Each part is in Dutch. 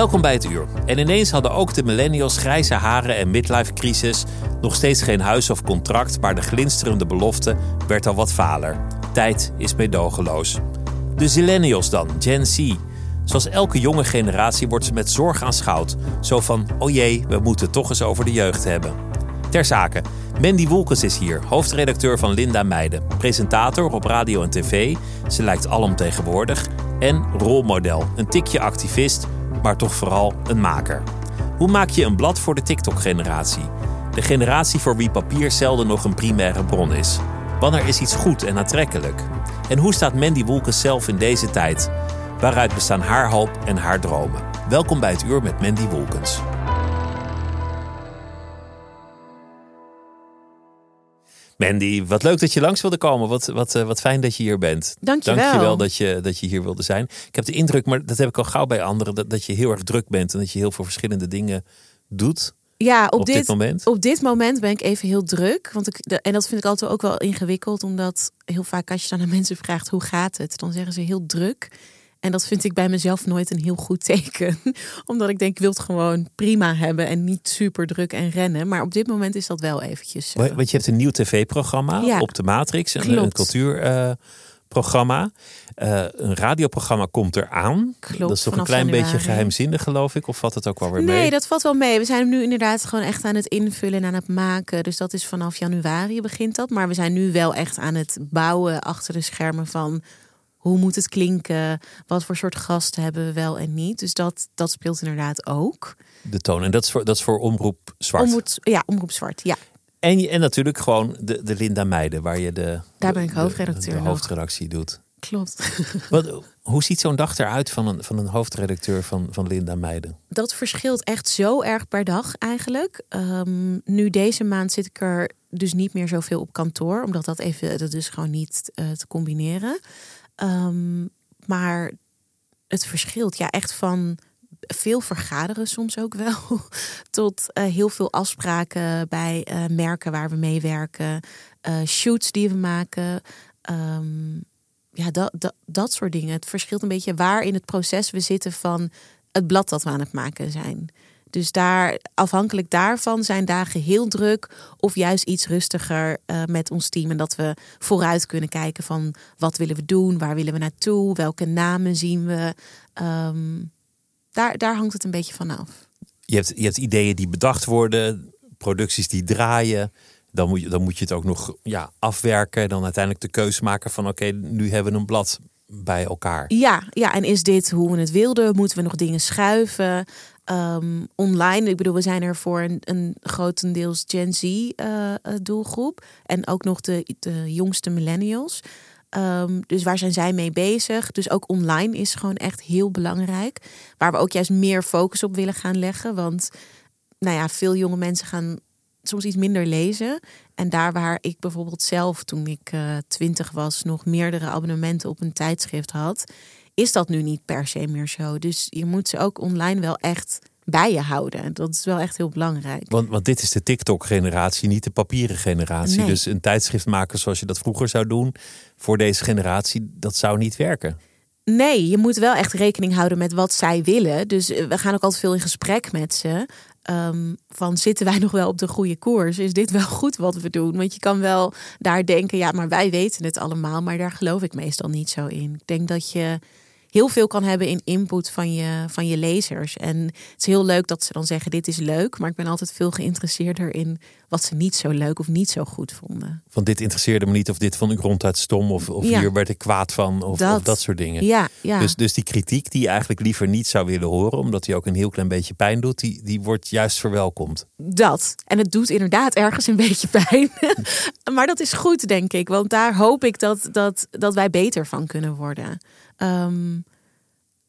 Welkom bij het uur. En ineens hadden ook de millennials grijze haren en midlife crisis. Nog steeds geen huis of contract, maar de glinsterende belofte werd al wat valer. Tijd is meedogenloos. De zillennials dan, Gen Z. Zoals elke jonge generatie wordt ze met zorg aanschouwd. Zo van, oh jee, we moeten toch eens over de jeugd hebben. Ter zake, Mandy Wolkens is hier, hoofdredacteur van Linda Meijden. Presentator op radio en tv, ze lijkt alomtegenwoordig. En rolmodel, een tikje activist maar toch vooral een maker. Hoe maak je een blad voor de TikTok-generatie? De generatie voor wie papier zelden nog een primaire bron is. Wanneer is iets goed en aantrekkelijk? En hoe staat Mandy Wolkens zelf in deze tijd? Waaruit bestaan haar hoop en haar dromen? Welkom bij het uur met Mandy Wolkens. Mandy, wat leuk dat je langs wilde komen. Wat, wat, eh, wat fijn dat je hier bent. Dank je wel. Dank je wel dat je, dat je hier wilde zijn. Ik heb de indruk, maar dat heb ik al gauw bij anderen, dat, dat je heel erg druk bent en dat je heel veel verschillende dingen doet. Ja, op, op dit, moment? Op dit moment ben ik even heel druk. Want ik, en dat vind ik altijd ook wel ingewikkeld, omdat heel vaak als je dan aan mensen vraagt hoe gaat het, dan zeggen ze heel druk. En dat vind ik bij mezelf nooit een heel goed teken. Omdat ik denk, ik wil het gewoon prima hebben en niet super druk en rennen. Maar op dit moment is dat wel eventjes zo. Want je hebt een nieuw tv-programma op de Matrix. Een, een cultuurprogramma. Uh, een radioprogramma komt eraan. Klopt, dat is toch een klein beetje geheimzinnig, geloof ik? Of valt het ook wel weer mee? Nee, dat valt wel mee. We zijn hem nu inderdaad gewoon echt aan het invullen en aan het maken. Dus dat is vanaf januari begint dat. Maar we zijn nu wel echt aan het bouwen achter de schermen van hoe moet het klinken? Wat voor soort gasten hebben we wel en niet? Dus dat, dat speelt inderdaad ook. De toon. En dat is voor, dat is voor Omroep Zwart? Omroep, ja, Omroep Zwart, ja. En, en natuurlijk gewoon de, de Linda Meijden, waar je de, Daar ben ik hoofdredacteur de, de hoofdredactie doet. Klopt. Wat, hoe ziet zo'n dag eruit van een, van een hoofdredacteur van, van Linda Meijden? Dat verschilt echt zo erg per dag eigenlijk. Um, nu deze maand zit ik er dus niet meer zoveel op kantoor, omdat dat even, dat is gewoon niet uh, te combineren. Um, maar het verschilt ja echt van veel vergaderen soms ook wel. Tot uh, heel veel afspraken bij uh, merken waar we meewerken. Uh, shoots die we maken. Um, ja, dat, dat, dat soort dingen. Het verschilt een beetje waar in het proces we zitten van het blad dat we aan het maken zijn. Dus daar, afhankelijk daarvan zijn dagen heel druk of juist iets rustiger uh, met ons team. En dat we vooruit kunnen kijken van wat willen we doen, waar willen we naartoe, welke namen zien we. Um, daar, daar hangt het een beetje vanaf. Je hebt, je hebt ideeën die bedacht worden, producties die draaien. Dan moet je, dan moet je het ook nog ja, afwerken. Dan uiteindelijk de keuze maken van oké, okay, nu hebben we een blad bij elkaar. Ja, ja, en is dit hoe we het wilden? Moeten we nog dingen schuiven? Um, online, ik bedoel, we zijn er voor een, een grotendeels Gen Z uh, doelgroep. En ook nog de, jongste millennials. Um, dus waar zijn zij mee bezig? Dus ook online is gewoon echt heel belangrijk. Waar we ook juist meer focus op willen gaan leggen. Want nou ja, veel jonge mensen gaan soms iets minder lezen. En daar waar ik bijvoorbeeld zelf, toen ik uh, twintig was, nog meerdere abonnementen op een tijdschrift had, is dat nu niet per se meer zo. Dus je moet ze ook online wel echt bij je houden. Dat is wel echt heel belangrijk. Want, want dit is de TikTok-generatie, niet de papieren generatie. Nee. Dus een tijdschrift maken zoals je dat vroeger zou doen, voor deze generatie, dat zou niet werken. Nee, je moet wel echt rekening houden met wat zij willen. Dus we gaan ook altijd veel in gesprek met ze. Ehm, van zitten wij nog wel op de goede koers? Is dit wel goed wat we doen? Want je kan wel daar denken, ja, maar wij weten het allemaal, maar daar geloof ik meestal niet zo in. Ik denk dat je heel veel kan hebben in input van je, van je lezers. En het is heel leuk dat ze dan zeggen: Dit is leuk. Maar ik ben altijd veel geïnteresseerder in wat ze niet zo leuk of niet zo goed vonden. Van dit interesseerde me niet, of dit vond ik ronduit stom, of, of hier werd ik kwaad van, of dat, of dat soort dingen. Ja, ja. Dus, dus die kritiek die je eigenlijk liever niet zou willen horen, omdat die ook een heel klein beetje pijn doet, die, die wordt juist verwelkomd. Dat. En het doet inderdaad ergens een beetje pijn. maar dat is goed, denk ik. Want daar hoop ik dat, dat, dat wij beter van kunnen worden. Ehm,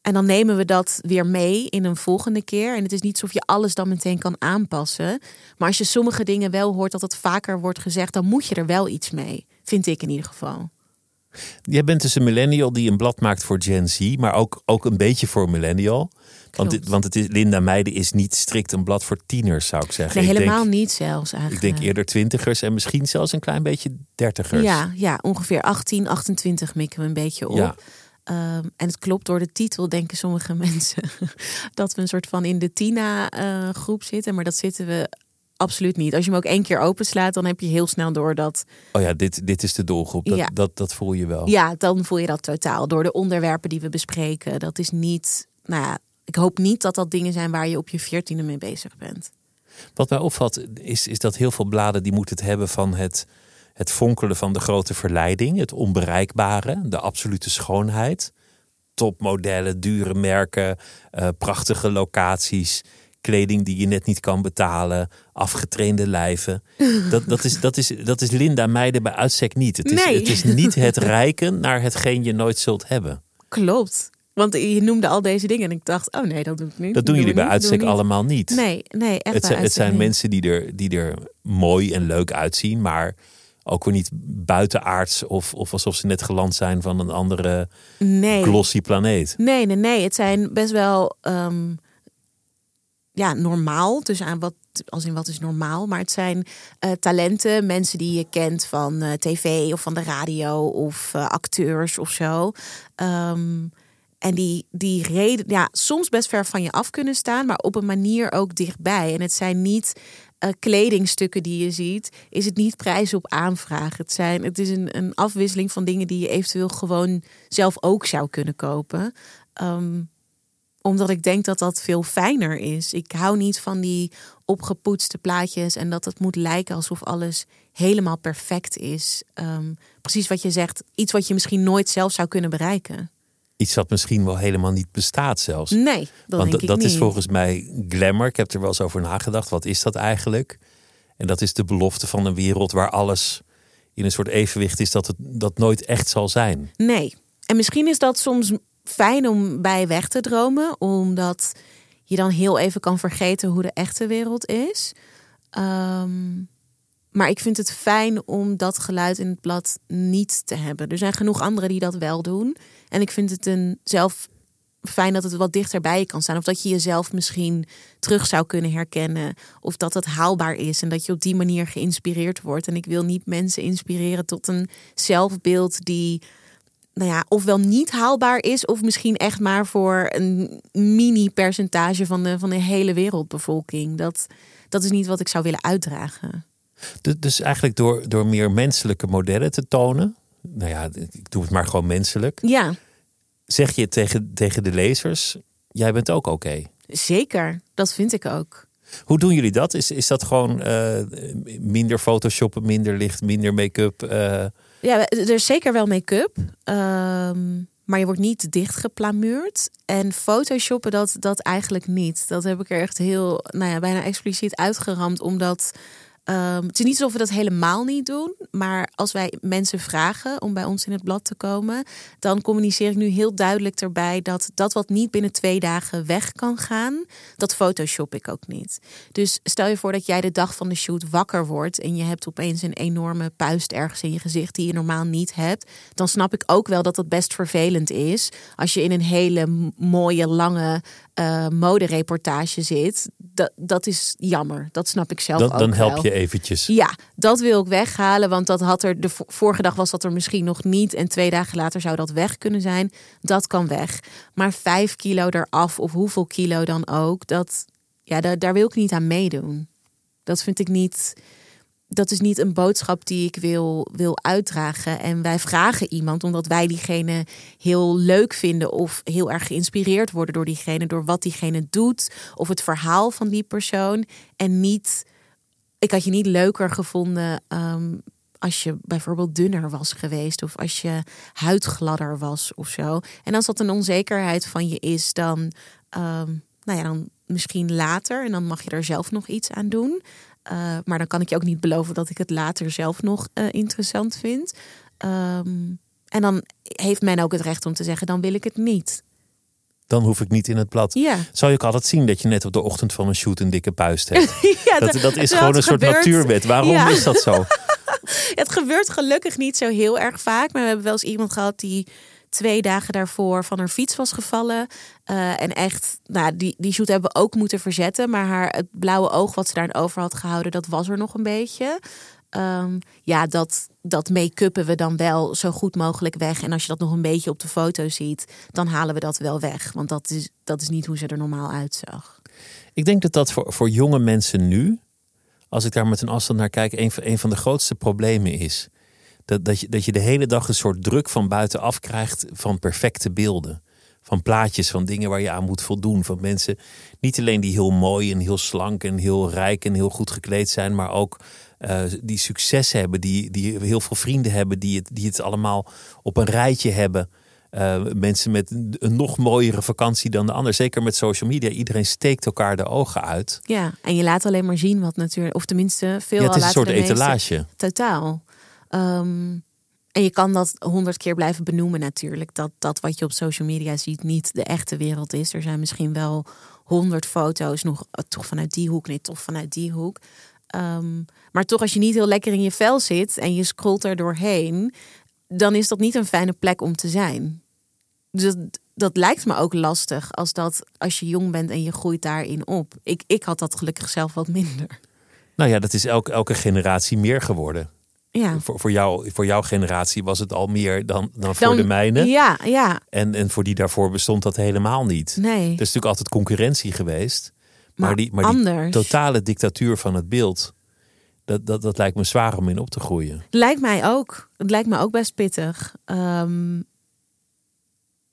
en dan nemen we dat weer mee in een volgende keer. En het is niet alsof je alles dan meteen kan aanpassen. Maar als je sommige dingen wel hoort dat het vaker wordt gezegd, dan moet je er wel iets mee. Vind ik in ieder geval. Jij bent dus een millennial die een blad maakt voor Gen Z, maar ook, ook een beetje voor millennial. Want, want het is, Linda Meijden is niet strikt een blad voor tieners, zou ik zeggen. Nee, helemaal niet zelfs eigenlijk. Ik denk eerder twintigers en misschien zelfs een klein beetje dertigers. Ja, ja ongeveer 18, 28 mikken we een beetje op. Ja. Ehm, en het klopt door de titel, denken sommige mensen, dat we een soort van in de Tina-groep eh, zitten. Maar dat zitten we absoluut niet. Als je hem ook één keer openslaat, dan heb je heel snel door dat. Oh ja, dit, dit is de doelgroep. Dat, ja. dat, dat voel je wel. Ja, dan voel je dat totaal. Door de onderwerpen die we bespreken. Dat is niet. Nou ja, ik hoop niet dat dat dingen zijn waar je op je veertiende mee bezig bent. Wat mij opvalt, is, is dat heel veel bladen die moeten het hebben van het het fonkelen van de grote verleiding, het onbereikbare, de absolute schoonheid. Topmodellen, dure merken, uh, prachtige locaties, kleding die je net niet kan betalen, afgetrainde lijven. Dat, dat, is, dat, is, dat is Linda Meijden bij uitstek niet. Het is, nee. het is niet het rijken naar hetgeen je nooit zult hebben. Klopt. Want je noemde al deze dingen en ik dacht, oh nee, dat doe ik niet. Dat doen jullie bij uitstek allemaal niet. Nee, nee, echt Het zijn, het zijn mensen die er, die er mooi en leuk uitzien, maar ook weer niet buitenaards of, of alsof ze net geland zijn van een andere nee. glossy planeet. Nee, nee, nee. Het zijn best wel um, ja, normaal. Dus aan wat, als in wat is normaal. Maar het zijn uh, talenten, mensen die je kent van uh, tv of van de radio of uh, acteurs of zo. Um, en die, die reden, ja, soms best ver van je af kunnen staan, maar op een manier ook dichtbij. En het zijn niet uh, kledingstukken die je ziet, is het niet prijs op aanvraag. Het, zijn, het is een, een afwisseling van dingen die je eventueel gewoon zelf ook zou kunnen kopen. Um, omdat ik denk dat dat veel fijner is. Ik hou niet van die opgepoetste plaatjes en dat het moet lijken alsof alles helemaal perfect is. Um, precies wat je zegt, iets wat je misschien nooit zelf zou kunnen bereiken. Iets wat misschien wel helemaal niet bestaat zelfs. Nee, dat Want denk ik dat niet. is volgens mij glamour. Ik heb er wel eens over nagedacht. Wat is dat eigenlijk? En dat is de belofte van een wereld waar alles in een soort evenwicht is dat het dat nooit echt zal zijn. Nee. En misschien is dat soms fijn om bij weg te dromen, omdat je dan heel even kan vergeten hoe de echte wereld is. Um, maar ik vind het fijn om dat geluid in het blad niet te hebben. Er zijn genoeg anderen die dat wel doen. En ik vind het een zelf fijn dat het wat dichterbij kan staan. Of dat je jezelf misschien terug zou kunnen herkennen. Of dat het haalbaar is en dat je op die manier geïnspireerd wordt. En ik wil niet mensen inspireren tot een zelfbeeld die nou ja, ofwel niet haalbaar is, of misschien echt maar voor een mini-percentage van de, van de hele wereldbevolking. Dat, dat is niet wat ik zou willen uitdragen. Dus eigenlijk door, door meer menselijke modellen te tonen. Nou ja, ik doe het maar gewoon menselijk. Ja. Zeg je tegen, tegen de lezers, jij bent ook oké? Zeker, dat vind ik ook. Hoe doen jullie dat? Is, is dat gewoon uh, minder photoshoppen, minder licht, minder make-up? Uh... Ja, er is zeker wel make-up. Um, maar je wordt niet dichtgeplamuurd. En photoshoppen, dat, dat eigenlijk niet. Dat heb ik er echt heel, nou ja, bijna expliciet uitgeramd. Omdat Um, het is niet alsof we dat helemaal niet doen. Maar als wij mensen vragen om bij ons in het blad te komen, dan communiceer ik nu heel duidelijk erbij dat dat wat niet binnen twee dagen weg kan gaan, dat photoshop ik ook niet. Dus stel je voor dat jij de dag van de shoot wakker wordt en je hebt opeens een enorme puist ergens in je gezicht die je normaal niet hebt. Dan snap ik ook wel dat dat best vervelend is als je in een hele mooie, lange uh, modereportage zit. Dat, dat is jammer. Dat snap ik zelf dan, ook Dan help wel. Je eventjes. Ja, dat wil ik weghalen. Want dat had er de vorige dag was dat er misschien nog niet. En twee dagen later zou dat weg kunnen zijn. Dat kan weg. Maar vijf kilo eraf of hoeveel kilo dan ook. Dat, Ja, daar, daar wil ik niet aan meedoen. Dat vind ik niet. Dat is niet een boodschap die ik wil, wil uitdragen. En wij vragen iemand omdat wij diegene heel leuk vinden of heel erg geïnspireerd worden door diegene, door wat diegene doet of het verhaal van die persoon. En niet, ik had je niet leuker gevonden ehm, als je bijvoorbeeld dunner was geweest of als je huidgladder was of zo. En als dat een onzekerheid van je is, dan, ehm, nou ja, dan misschien later en dan mag je er zelf nog iets aan doen. Uh, maar dan kan ik je ook niet beloven dat ik het later zelf nog uh, interessant vind. Um, en dan heeft men ook het recht om te zeggen: dan wil ik het niet. Dan hoef ik niet in het blad. Ja. Zou je ook altijd zien dat je net op de ochtend van een shoot een dikke puist hebt? ja, dat, dat is gewoon een soort natuurwet. Waarom ja. is dat zo? het gebeurt gelukkig niet zo heel erg vaak. Maar we hebben wel eens iemand gehad die twee dagen daarvoor van haar fiets was gevallen. Uh, en echt, nou, die, die shoot hebben we ook moeten verzetten. Maar haar, het blauwe oog wat ze daarin over had gehouden, dat was er nog een beetje. Um, ja, dat, dat make-uppen we dan wel zo goed mogelijk weg. En als je dat nog een beetje op de foto ziet, dan halen we dat wel weg. Want dat is, dat is niet hoe ze er normaal uitzag. Ik denk dat dat voor, voor jonge mensen nu, als ik daar met een afstand naar kijk, een, een van de grootste problemen is. Dat, dat, je, dat je de hele dag een soort druk van buitenaf krijgt van perfecte beelden. Van plaatjes, van dingen waar je aan moet voldoen. Van mensen, niet alleen die heel mooi en heel slank en heel rijk en heel goed gekleed zijn, maar ook uh, die succes hebben, die, die heel veel vrienden hebben, die het, die het allemaal op een rijtje hebben. Uh, mensen met een nog mooiere vakantie dan de ander. Zeker met social media. Iedereen steekt elkaar de ogen uit. Ja, en je laat alleen maar zien wat natuurlijk, of tenminste veel. Ja, het is een soort etalage. Totaal. Um, en je kan dat honderd keer blijven benoemen natuurlijk. Dat dat wat je op social media ziet niet de echte wereld is. Er zijn misschien wel honderd foto's nog eh, toch vanuit die hoek, nee, toch vanuit die hoek. Um, maar toch, als je niet heel lekker in je vel zit en je scrolt er doorheen, dan is dat niet een fijne plek om te zijn. Dus dat, dat lijkt me ook lastig als, dat, als je jong bent en je groeit daarin op. Ik, ik had dat gelukkig zelf wat minder. Nou ja, dat is elke, elke generatie meer geworden. Ja. Voor, voor, jou, voor jouw generatie was het al meer dan, dan voor de mijne. Ja, ja. En, en voor die daarvoor bestond dat helemaal niet. Nee. Er is natuurlijk altijd concurrentie geweest. Maar, maar die, maar die totale dictatuur van het beeld, dat, dat, dat lijkt me zwaar om in op te groeien. Lijkt mij ook. Het lijkt me ook best pittig. Um,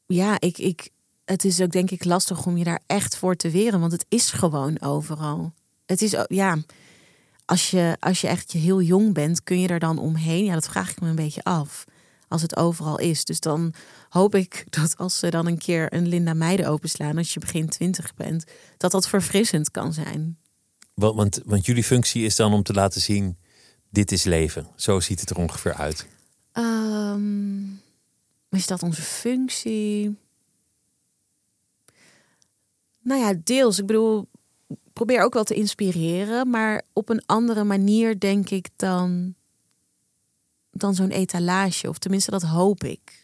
ja, ik, ik, het is ook denk ik lastig om je daar echt voor te weren, want het is gewoon overal. Het is, ja, als je, als je echt heel jong bent, kun je er dan omheen? Ja, dat vraag ik me een beetje af. Als het overal is. Dus dan hoop ik dat als ze dan een keer een Linda Meijden openslaan, als je begin twintig bent, dat dat verfrissend kan zijn. Want, want, want jullie functie is dan om te laten zien, dit is leven. Zo ziet het er ongeveer uit. Um, is dat onze functie? Nou ja, deels. Ik bedoel, probeer ook wel te inspireren, maar op een andere manier denk ik dan, dan zo'n etalage. Of tenminste, dat hoop ik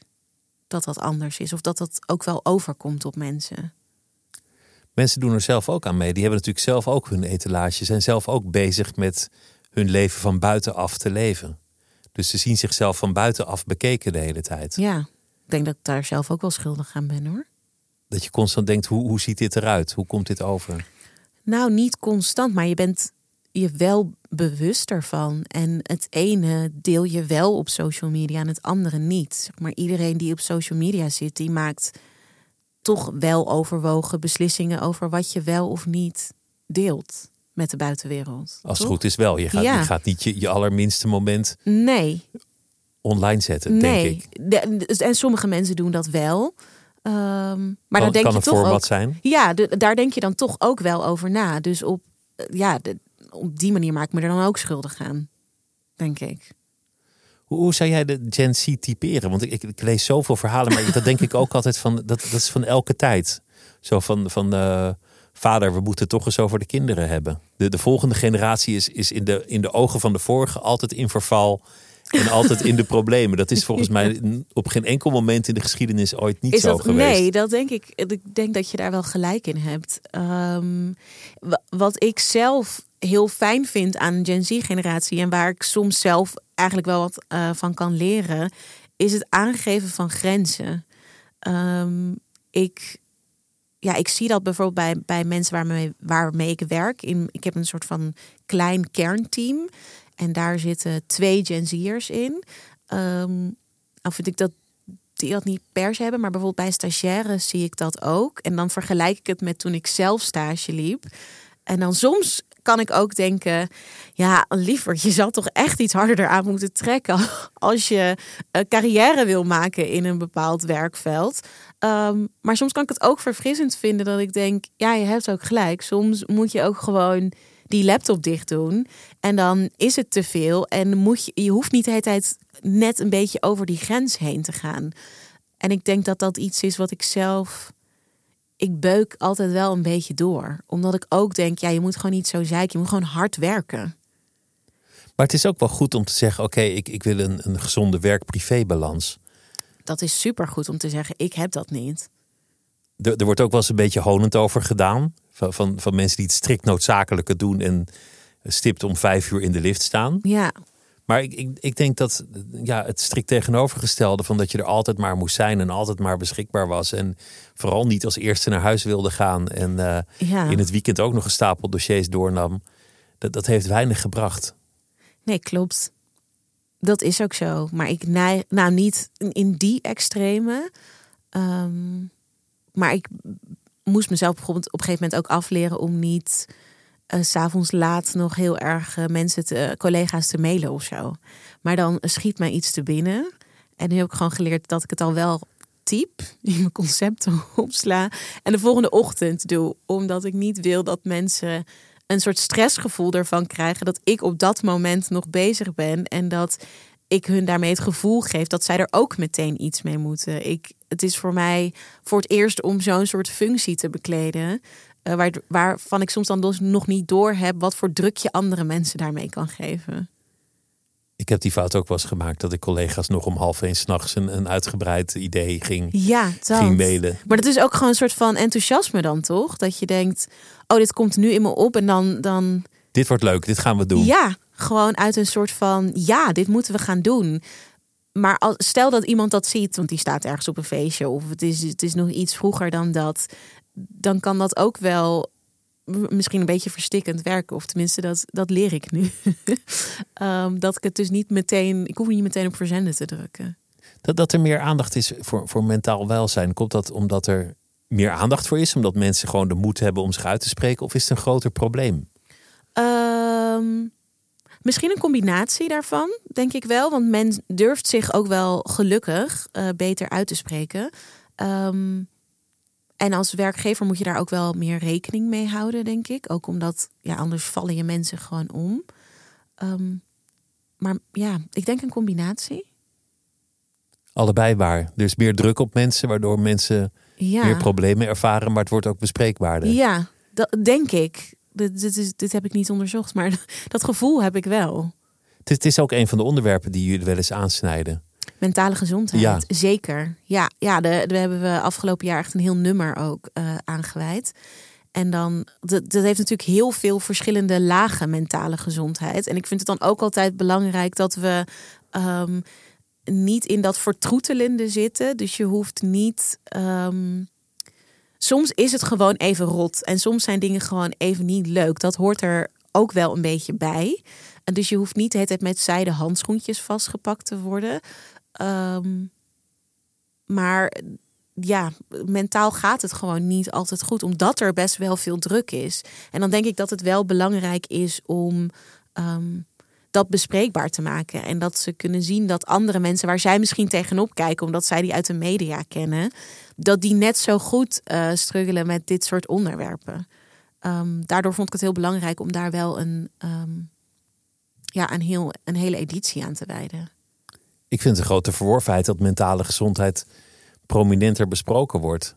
dat dat anders is. Of dat dat ook wel overkomt op mensen. Mensen doen er zelf ook aan mee. Die hebben natuurlijk zelf ook hun etalage. Zijn zelf ook bezig met hun leven van buitenaf te leven. Dus ze zien zichzelf van buitenaf bekeken de hele tijd. Ja, ik denk dat ik daar zelf ook wel schuldig aan ben hoor. Dat je constant denkt, hoe, hoe ziet dit eruit? Hoe komt dit over? Nou, niet constant, maar je bent je wel bewust ervan. En het ene deel je wel op social media en het andere niet. Maar iedereen die op social media zit, die maakt toch wel overwogen beslissingen over wat je wel of niet deelt met de buitenwereld. Als het goed is wel. Je gaat, je gaat niet je, je allerminste moment nee. online zetten, nee. denk ik. en sommige mensen doen dat wel. Um, maar dan denk kan je toch voorbeeld ook, zijn? Ja, daar denk je dan toch ook wel over na. Dus op, eh, ja, op die manier maak ik me er dan ook schuldig aan, denk ik. Hoe, hoe zou jij de Gen Z typeren? Want ik, ik, lees zoveel verhalen, maar dat denk ik ook altijd van, dat, dat is van elke tijd. Zo van, van uh, vader, we moeten toch eens over de kinderen hebben. De, de volgende generatie is, is in, de, in de ogen van de vorige altijd in verval en altijd in de problemen. Dat is volgens mij op geen enkel moment in de geschiedenis ooit niet zo geweest. Nee, dat denk ik. Ik denk dat je daar wel gelijk in hebt. Um, wat ik zelf heel fijn vind aan Gen Z-generatie en waar ik soms zelf eigenlijk wel wat uh, van kan leren, is het aangeven van grenzen. Um, ik ja, ik zie dat bijvoorbeeld bij, bij mensen waarmee, waarmee ik werk. In, ik heb een soort van klein kernteam. En daar zitten twee Gen Z'ers in. Um, dan vind ik dat die dat niet per se hebben. Maar bijvoorbeeld bij stagiaires zie ik dat ook. En dan vergelijk ik het met toen ik zelf stage liep. En dan soms kan ik ook denken, ja, liever, je zal toch echt iets harder aan moeten trekken als je een carrière wil maken in een bepaald werkveld. Ehm, maar soms kan ik het ook verfrissend vinden dat ik denk, ja, je hebt ook gelijk. Soms moet je ook gewoon die laptop dicht doen en dan is het te veel en moet je, je hoeft niet de hele tijd net een beetje over die grens heen te gaan. En ik denk dat dat iets is wat ik zelf ik beuk altijd wel een beetje door. Omdat ik ook denk, ja, je moet gewoon niet zo zeiken. Je moet gewoon hard werken. Maar het is ook wel goed om te zeggen, oké, ik, ik wil een, een gezonde werk-privé-balans. Dat is super goed om te zeggen, ik heb dat niet. Er, er wordt ook wel eens een beetje honend over gedaan. Van, van, van mensen die het strikt noodzakelijke doen en stipt om vijf uur in de lift staan. Ja. Maar ik, ik, ik denk dat ja, het strikt tegenovergestelde van dat je er altijd maar moest zijn en altijd maar beschikbaar was. En vooral niet als eerste naar huis wilde gaan. En uh, in het weekend ook nog een stapel dossiers doornam. Dat, dat heeft weinig gebracht. Nee, klopt. Dat is ook zo. Maar ik nou niet in die extreme. Um, maar ik moest mezelf bijvoorbeeld op een gegeven moment ook afleren om niet uh, s'avonds laat nog heel erg uh, mensen, te, collega's te mailen of zo. Maar dan schiet mij iets te binnen. En nu heb ik gewoon geleerd dat ik het al wel type, in mijn concepten opsla. En de volgende ochtend doe. Omdat ik niet wil dat mensen een soort stressgevoel ervan krijgen. Dat ik op dat moment nog bezig ben. En dat ik hun daarmee het gevoel geef dat zij er ook meteen iets mee moeten. Ik, het is voor mij voor het eerst om zo'n soort functie te bekleden. Uh, waar, waarvan ik soms dan dus nog niet door heb wat voor druk je andere mensen daarmee kan geven. Ik heb die fout ook wel eens gemaakt dat ik collega's nog om half één s'nachts een, een uitgebreid idee ging, ja, ging mailen. Maar dat is ook gewoon een soort van enthousiasme dan toch? Dat je denkt, oh dit komt nu in me op en dan... dan... Dit wordt leuk, dit gaan we doen. Ja, gewoon uit een soort van, ja, dit moeten we gaan doen. Maar als, stel dat iemand dat ziet, want die staat ergens op een feestje... of het is, het is nog iets vroeger dan dat... dan kan dat ook wel misschien een beetje verstikkend werken. Of tenminste, dat, dat leer ik nu. um, dat ik het dus niet meteen... Ik hoef niet meteen op verzenden te drukken. Dat, dat er meer aandacht is voor, voor mentaal welzijn. Komt dat omdat er meer aandacht voor is? Omdat mensen gewoon de moed hebben om zich uit te spreken? Of is het een groter probleem? Um, misschien een combinatie daarvan, denk ik wel. Want men durft zich ook wel gelukkig uh, beter uit te spreken. Um, en als werkgever moet je daar ook wel meer rekening mee houden, denk ik. Ook omdat, ja, anders vallen je mensen gewoon om. Um, maar ja, ik denk een combinatie. Allebei waar. Er is meer druk op mensen, waardoor mensen ja. meer problemen ervaren, maar het wordt ook bespreekbaarder. Ja, dat denk ik. Dit, dit, is, dit heb ik niet onderzocht, maar dat gevoel heb ik wel. Het is ook een van de onderwerpen die jullie wel eens aansnijden. Mentale gezondheid, ja. zeker. Ja, ja de, we hebben we afgelopen jaar echt een heel nummer ook uh, aangeweid. En dan, dat, dat heeft natuurlijk heel veel verschillende lagen mentale gezondheid. En ik vind het dan ook altijd belangrijk dat we um, niet in dat vertroetelende zitten. Dus je hoeft niet. Um, soms is het gewoon even rot. En soms zijn dingen gewoon even niet leuk. Dat hoort er ook wel een beetje bij. En dus je hoeft niet tijd met zijde handschoentjes vastgepakt te worden. Um, maar ja, mentaal gaat het gewoon niet altijd goed, omdat er best wel veel druk is. En dan denk ik dat het wel belangrijk is om um, dat bespreekbaar te maken. En dat ze kunnen zien dat andere mensen waar zij misschien tegenop kijken, omdat zij die uit de media kennen, dat die net zo goed uh, struggelen met dit soort onderwerpen. Um, daardoor vond ik het heel belangrijk om daar wel een, um, ja, een, heel, een hele editie aan te wijden. Ik vind het een grote verworvenheid dat mentale gezondheid prominenter besproken wordt.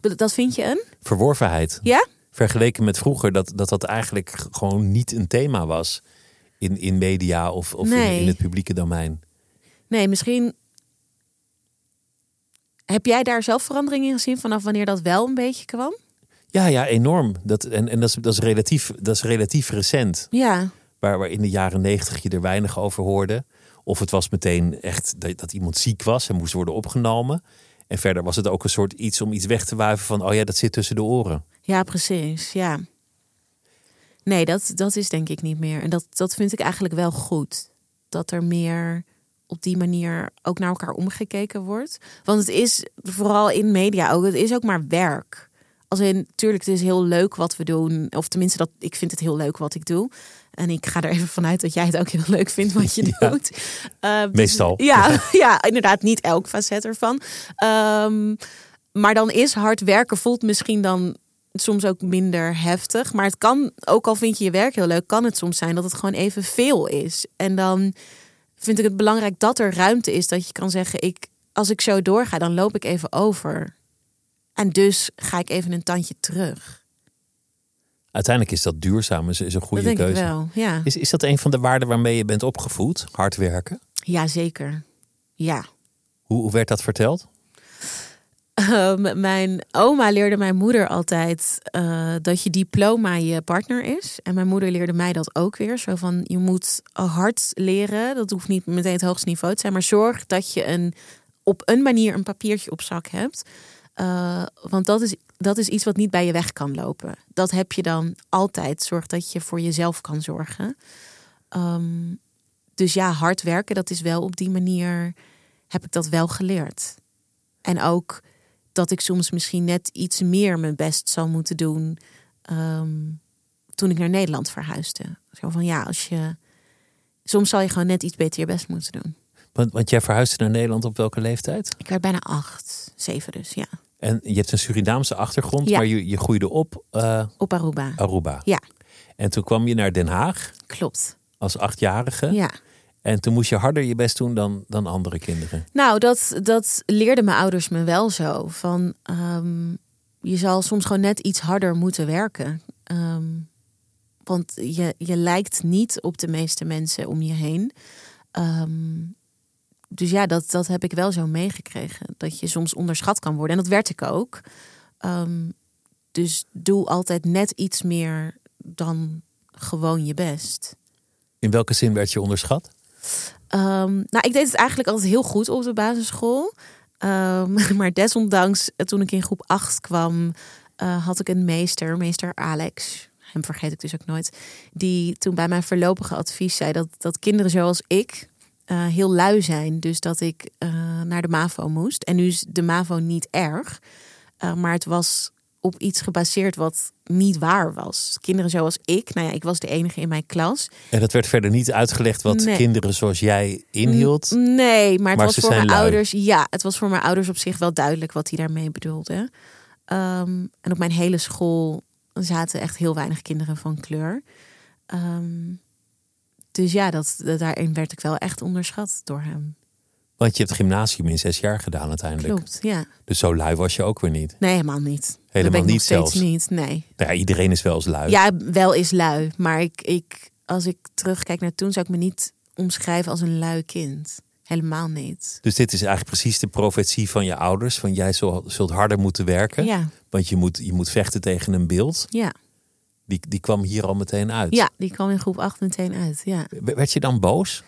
Dat vind je een? Verworvenheid. Ja? Vergeleken met vroeger, dat dat, dat eigenlijk gewoon niet een thema was in, in media of, of in, in het publieke domein. Nee, misschien heb jij daar zelf verandering in gezien vanaf wanneer dat wel een beetje kwam? Ja, ja, enorm. Dat, en en dat, is, dat, is relatief, dat is relatief recent. Ja. Waar, waar in de jaren negentig je er weinig over hoorde. Of het was meteen echt dat, dat iemand ziek was en moest worden opgenomen. En verder was het ook een soort iets om iets weg te wuiven van, oh ja, dat zit tussen de oren. Ja, precies. Ja. Nee, dat, dat is denk ik niet meer. En dat, dat vind ik eigenlijk wel goed. Dat er meer op die manier ook naar elkaar omgekeken wordt. Want het is vooral in media ook, het is ook maar werk. Als in, natuurlijk, het is heel leuk wat we doen. Of tenminste, dat, ik vind het heel leuk wat ik doe. En ik ga er even vanuit dat jij het ook heel leuk vindt wat je Ja. doet. Uh, dus- Meestal. Ja, ja, inderdaad, niet elk facet ervan. Ehm, maar dan is hard werken voelt misschien dan soms ook minder heftig. Maar het kan, ook al vind je je werk heel leuk, kan het soms zijn dat het gewoon even veel is. En dan vind ik het belangrijk dat er ruimte is dat je kan zeggen: ik, als ik zo doorga, dan loop ik even over. En dus ga ik even een tandje terug. Uiteindelijk is dat duurzaam, is, is een goede dat denk keuze. ik wel. Ja. Is, is dat een van de waarden waarmee je bent opgevoed? Hard werken? ja, zeker. Ja. Hoe, hoe werd dat verteld? Ehm, mijn oma leerde mijn moeder altijd eh, dat je diploma je partner is. En mijn moeder leerde mij dat ook weer. Zo van, je moet hard leren. Dat hoeft niet meteen het hoogste niveau te zijn. Maar zorg dat je een, op een manier een papiertje op zak hebt. Eh, want dat is, dat is iets wat niet bij je weg kan lopen. Dat heb je dan altijd. Zorg dat je voor jezelf kan zorgen. Ehm, dus ja, hard werken, dat is wel op die manier... heb ik dat wel geleerd. En ook dat ik soms misschien net iets meer mijn best zou moeten doen ehm, toen ik naar Nederland verhuisde. Zo van ja, als je soms zal je gewoon net iets beter je best moeten doen. Want, want jij verhuisde naar Nederland op welke leeftijd? Ik werd bijna acht, zeven dus, ja. En je hebt een Surinaamse achtergrond, Ja. maar je, je groeide op eh, Op Aruba. Aruba. Ja. En toen kwam je naar Den Haag Klopt. als achtjarige. Ja. En toen moest je harder je best doen dan, dan andere kinderen. Nou, dat, dat leerden mijn ouders me wel zo. Van ehm, je zal soms gewoon net iets harder moeten werken. Ehm, want je, je lijkt niet op de meeste mensen om je heen. Ehm, dus ja, dat, dat heb ik wel zo meegekregen. Dat je soms onderschat kan worden. En dat werd ik ook. Dus doe altijd net iets meer dan gewoon je best. In welke zin werd je onderschat? Ehm, nou, ik deed het eigenlijk altijd heel goed op de basisschool. Ehm, maar desondanks, eh, toen ik in groep 8 kwam, eh, had ik een meester, meester Alex. Hem vergeet ik dus ook nooit. Die toen bij mijn voorlopige advies zei dat, dat kinderen zoals ik eh, heel lui zijn. Dus dat ik naar de MAVO moest. En nu is de MAVO niet erg. maar het was op iets gebaseerd wat niet waar was. Kinderen zoals ik, nou ja, ik was de enige in mijn klas. En dat werd verder niet uitgelegd wat Nee. kinderen zoals jij inhield. Nee, maar het Maar was voor mijn lui. ouders. Ja, het was voor mijn ouders op zich wel duidelijk wat hij daarmee bedoelde. Ehm, en op mijn hele school zaten echt heel weinig kinderen van kleur. Ehm, dus ja, dat, dat, daarin werd ik wel echt onderschat door hem. Want je hebt gymnasium in zes jaar gedaan uiteindelijk. Klopt, ja. Dus zo lui was je ook weer niet. Nee, helemaal niet. Helemaal ben ik niet nog steeds zelfs. niet, nee. Nou ja, iedereen is wel eens lui. Ja, wel is lui. Maar ik, ik, als ik terugkijk naar toen, zou ik me niet omschrijven als een lui kind. Helemaal niet. Dus dit is eigenlijk precies de profetie van je ouders. Van jij zul- zult harder moeten werken. Ja, Want je moet, je moet vechten tegen een beeld. ja. Die, die kwam hier al meteen uit. ja, die kwam in groep 8 meteen uit. Ja. Werd je dan boos?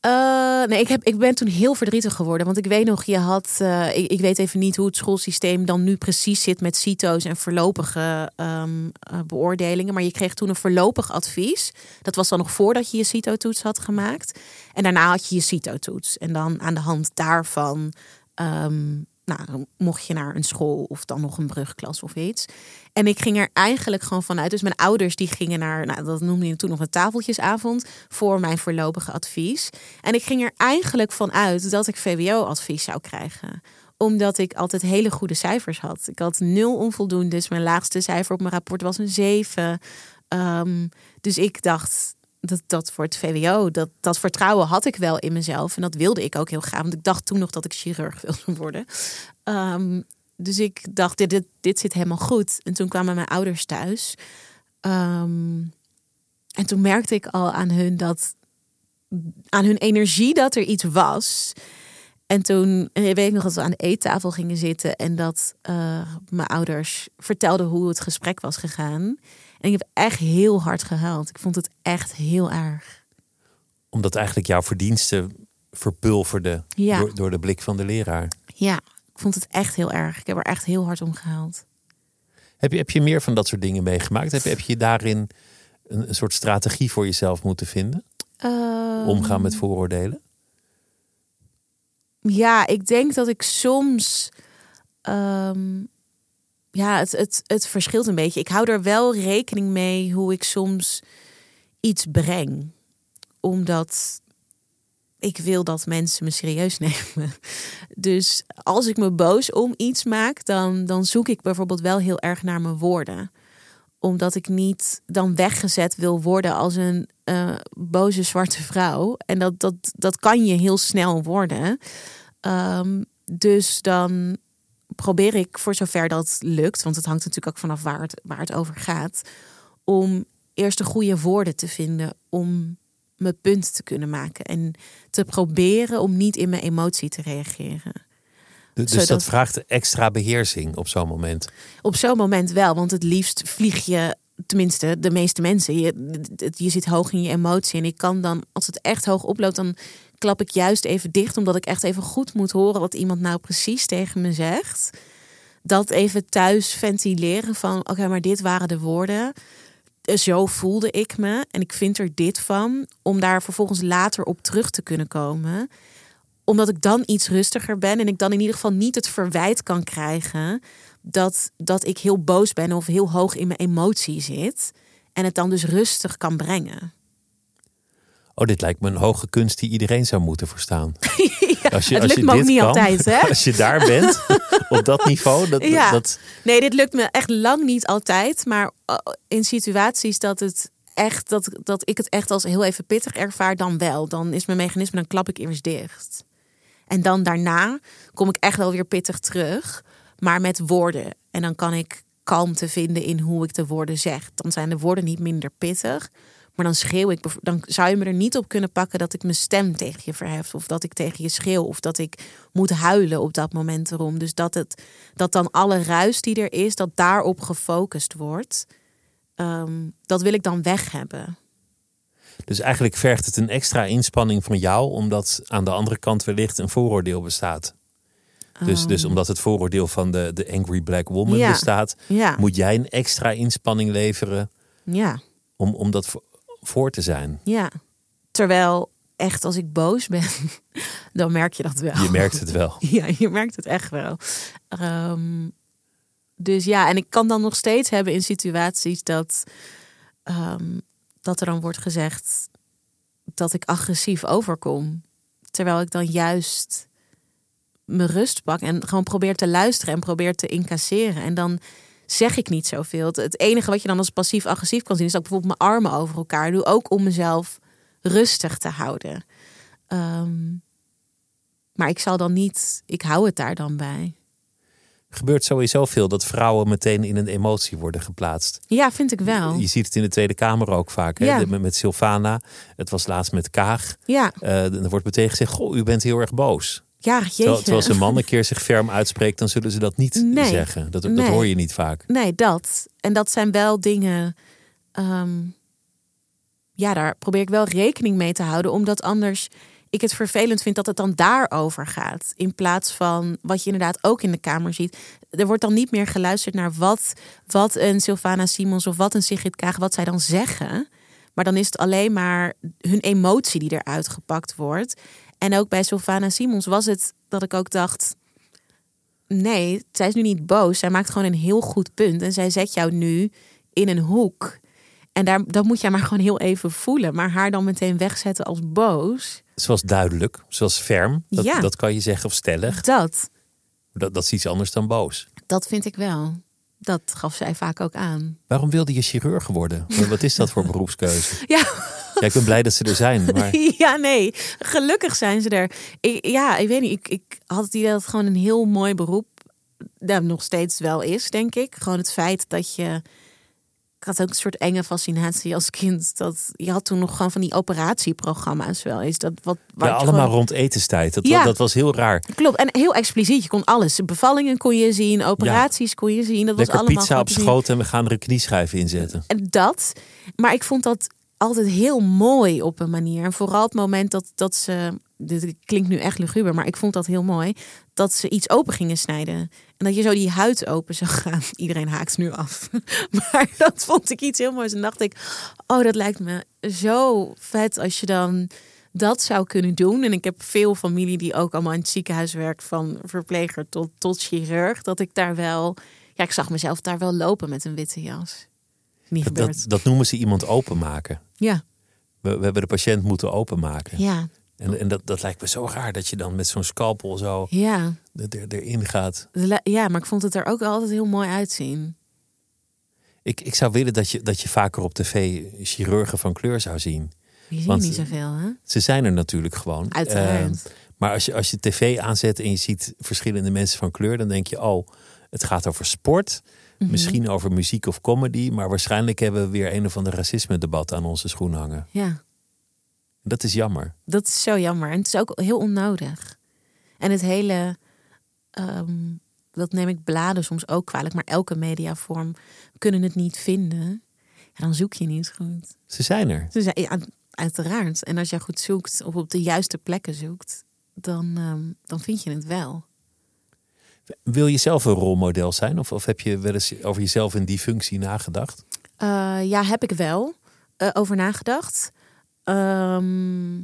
Eh, nee, ik, heb, ik ben toen heel verdrietig geworden. Want ik weet nog, je had. eh, ik, weet even niet hoe het schoolsysteem dan nu precies zit met CITO's en voorlopige ehm, eh, beoordelingen. Maar je kreeg toen een voorlopig advies. Dat was dan nog voordat je je CITO-toets had gemaakt. En daarna had je je CITO-toets. En dan aan de hand daarvan. ehm, nou, mocht je naar een school of dan nog een brugklas of iets. En ik ging er eigenlijk gewoon vanuit. Dus mijn ouders die gingen naar, nou, dat noemde je toen nog een tafeltjesavond voor mijn voorlopige advies. En ik ging er eigenlijk vanuit dat ik VWO-advies zou krijgen omdat ik altijd hele goede cijfers had. Ik had nul onvoldoendes. Mijn laagste cijfer op mijn rapport was een 7. Ehm, dus ik dacht dat dat voor het VWO, dat, dat vertrouwen had ik wel in mezelf. En dat wilde ik ook heel graag. Want ik dacht toen nog dat ik chirurg wilde worden. Ehm, dus ik dacht, dit, dit, dit zit helemaal goed. En toen kwamen mijn ouders thuis. Ehm, en toen merkte ik al aan hun dat aan hun energie dat er iets was. En toen weet ik nog dat we aan de eettafel gingen zitten en dat eh, mijn ouders vertelden hoe het gesprek was gegaan. En ik heb echt heel hard gehuild. Ik vond het echt heel erg. Omdat eigenlijk jouw verdiensten verpulverden Ja. door, door de blik van de leraar. Ja, ik vond het echt heel erg. Ik heb er echt heel hard om gehaald. Heb je, heb je meer van dat soort dingen meegemaakt? Heb je, heb je daarin een, een soort strategie voor jezelf moeten vinden? Ehm, Omgaan met vooroordelen? Ja, ik denk dat ik soms. ehm, ja, het, het, het verschilt een beetje. Ik hou er wel rekening mee hoe ik soms iets breng. Omdat ik wil dat mensen me serieus nemen. Dus als ik me boos om iets maak, dan, dan zoek ik bijvoorbeeld wel heel erg naar mijn woorden. Omdat ik niet dan weggezet wil worden als een eh, boze zwarte vrouw. En dat, dat, dat kan je heel snel worden. Ehm, dus dan probeer ik, voor zover dat lukt, want het hangt natuurlijk ook vanaf waar het, waar het over gaat, om eerst de goede woorden te vinden om mijn punt te kunnen maken. En te proberen om niet in mijn emotie te reageren. Dus Zodat- dat vraagt extra beheersing op zo'n moment. Op zo'n moment wel, want het liefst vlieg je, tenminste de meeste mensen, je, je zit hoog in je emotie. En ik kan dan, als het echt hoog oploopt, dan klap ik juist even dicht, omdat ik echt even goed moet horen wat iemand nou precies tegen me zegt. Dat even thuis ventileren van, oké, maar dit waren de woorden. Zo voelde ik me en ik vind er dit van, om daar vervolgens later op terug te kunnen komen omdat ik dan iets rustiger ben en ik dan in ieder geval niet het verwijt kan krijgen dat, dat ik heel boos ben of heel hoog in mijn emotie zit. En het dan dus rustig kan brengen. Oh, dit lijkt me een hoge kunst die iedereen zou moeten verstaan. ja, Als je, het als lukt je me ook niet kan, altijd, hè? Als je daar bent, op dat niveau, dat, Ja. dat, Nee, dit lukt me echt lang niet altijd. Maar uh, in situaties dat, het echt, dat, dat ik het echt als heel even pittig ervaar, dan wel. Dan is mijn mechanisme, dan klap ik eerst dicht. En dan daarna kom ik echt wel weer pittig terug. Maar met woorden. En dan kan ik kalmte vinden in hoe ik de woorden zeg. Dan zijn de woorden niet minder pittig. Maar dan schreeuw ik. Dan zou je me er niet op kunnen pakken dat ik mijn stem tegen je verhef. Of dat ik tegen je schreeuw. Of dat ik moet huilen op dat moment erom. Dus dat, het, dat dan alle ruis die er is, dat daarop gefocust wordt. Ehm, dat wil ik dan weg hebben. dus eigenlijk vergt het een extra inspanning van jou, omdat aan de andere kant wellicht een vooroordeel bestaat. Dus, dus omdat het vooroordeel van de, de Angry Black Woman Ja. bestaat, Ja, moet jij een extra inspanning leveren ja, om, om dat voor, te zijn. ja. Terwijl echt als ik boos ben, dan merk je dat wel. Je merkt het wel. Ja, je merkt het echt wel. Ehm, dus ja, en ik kan dan nog steeds hebben in situaties dat, ehm, dat er dan wordt gezegd dat ik agressief overkom. Terwijl ik dan juist mijn rust pak en gewoon probeer te luisteren en probeer te incasseren. En dan zeg ik niet zoveel. Het- enige wat je dan als passief-agressief kan zien is dat ik bijvoorbeeld mijn armen over elkaar doe. Ook om mezelf rustig te houden. Ehm, maar ik zal dan niet, ik hou het daar dan bij. Gebeurt sowieso veel dat vrouwen meteen in een emotie worden geplaatst. Ja, vind ik wel. Je ziet het in de Tweede Kamer ook vaak. Hè? Ja. Met, Sylvana. Het was laatst met Kaag. Ja, Eh, er wordt meteen gezegd, goh, u bent heel erg boos. Ja, jeetje. terwijl als een man een keer zich ferm uitspreekt, dan zullen ze dat niet Nee. zeggen. Dat, hoor je niet vaak. Nee, dat. En dat zijn wel dingen. ehm, ja, daar probeer ik wel rekening mee te houden, omdat anders ik het vervelend vind dat het dan daarover gaat. In plaats van wat je inderdaad ook in de Kamer ziet. Er wordt dan niet meer geluisterd naar wat, wat een Sylvana Simons of wat een Sigrid Kaag, wat zij dan zeggen. Maar dan is het alleen maar hun emotie die eruit gepakt wordt. En ook bij Sylvana Simons was het dat ik ook dacht nee, zij is nu niet boos. Zij maakt gewoon een heel goed punt. En zij zet jou nu in een hoek. En daar, dat moet jij maar gewoon heel even voelen. Maar haar dan meteen wegzetten als boos. Zoals duidelijk, zoals ferm. Dat, Ja. dat kan je zeggen of stellig. Dat, Dat, dat is iets anders dan boos. dat vind ik wel. Dat gaf zij vaak ook aan. Waarom wilde je chirurg worden? Wat is dat voor beroepskeuze? Ja, Ja, ik ben blij dat ze er zijn. Maar ja nee. Gelukkig zijn ze er. Ik, ja, ik weet niet. Ik, ik had het idee dat het gewoon een heel mooi beroep daar nog steeds wel is, denk ik. Gewoon het feit dat je... Ik had ook een soort enge fascinatie als kind. Dat, je had toen nog gewoon van die operatieprogramma's wel eens. Dat, wat, ja, allemaal gewoon- rond etenstijd. Dat, Ja. dat was heel raar. Klopt, en heel expliciet. Je kon alles. Bevallingen kon je zien, operaties kon je zien. Dat was allemaal pizza op schoot en we gaan er een knieschijf in zetten. En dat. Maar ik vond dat altijd heel mooi op een manier. En vooral het moment dat, dat ze dit klinkt nu echt luguber, maar ik vond dat heel mooi. Dat ze iets open gingen snijden. En dat je zo die huid open zou gaan. Iedereen haakt nu af. maar dat vond ik iets heel moois. En dacht ik, oh, dat lijkt me zo vet als je dan dat zou kunnen doen. En ik heb veel familie die ook allemaal in het ziekenhuis werkt, van verpleger tot, tot chirurg. Dat ik daar wel, ja, ik zag mezelf daar wel lopen met een witte jas. Niet dat, dat noemen ze iemand openmaken. Ja, We, we hebben de patiënt moeten openmaken. ja, En, en dat, dat lijkt me zo raar dat je dan met zo'n scalpel zo ja. er, er- erin gaat. Ja, maar ik vond het er ook altijd heel mooi uitzien. Ik, ik zou willen dat je, dat je vaker op tv chirurgen van kleur zou zien. Je Want- niet zoveel, hè? Ze zijn er natuurlijk gewoon. Uiteraard. Eh, maar als je, als je tv aanzet en je ziet verschillende mensen van kleur, dan denk je, oh, het gaat over sport. Mhm. Misschien over muziek of comedy. Maar waarschijnlijk hebben we weer een of ander racisme-debat aan onze schoen hangen. Ja, Dat is jammer. dat is zo jammer. En het is ook heel onnodig. En het hele, ehm, dat neem ik bladen soms ook kwalijk, maar elke mediavorm kunnen het niet vinden. Ja, dan zoek je niet goed. Ze zijn er. Dus ja, ja, uiteraard. En als je goed zoekt of op de juiste plekken zoekt, dan, ehm, dan vind je het wel. Wil je zelf een rolmodel zijn? Of, of heb je wel eens over jezelf in die functie nagedacht? Eh, ja, heb ik wel eh, over nagedacht. Ehm,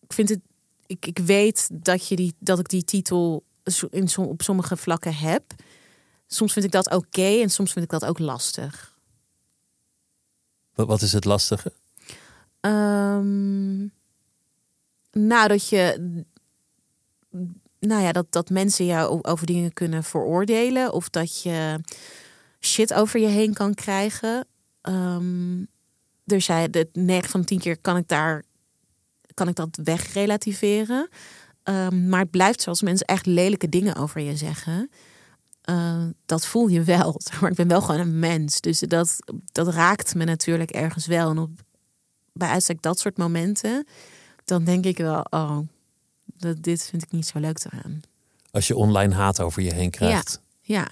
ik vind het. Ik, ik weet dat, je die, dat ik die titel in, som- op sommige vlakken heb. Soms vind ik dat oké en soms vind ik dat ook lastig. Wat, wat is het lastige? Ehm, nou, dat je. Nou ja, dat, dat mensen jou over dingen kunnen veroordelen. Of dat je shit over je heen kan krijgen. Ehm er de 9 van de 10 keer kan ik daar kan ik dat wegrelativeren. Ehm, maar het blijft zoals mensen echt lelijke dingen over je zeggen. Eh, dat voel je wel. Maar ik ben wel gewoon een mens. Dus dat, dat raakt me natuurlijk ergens wel. En op, bij uitstek dat soort momenten, dan denk ik wel, oh, dat, dit vind ik niet zo leuk te gaan. Als je online haat over je heen krijgt. Ja,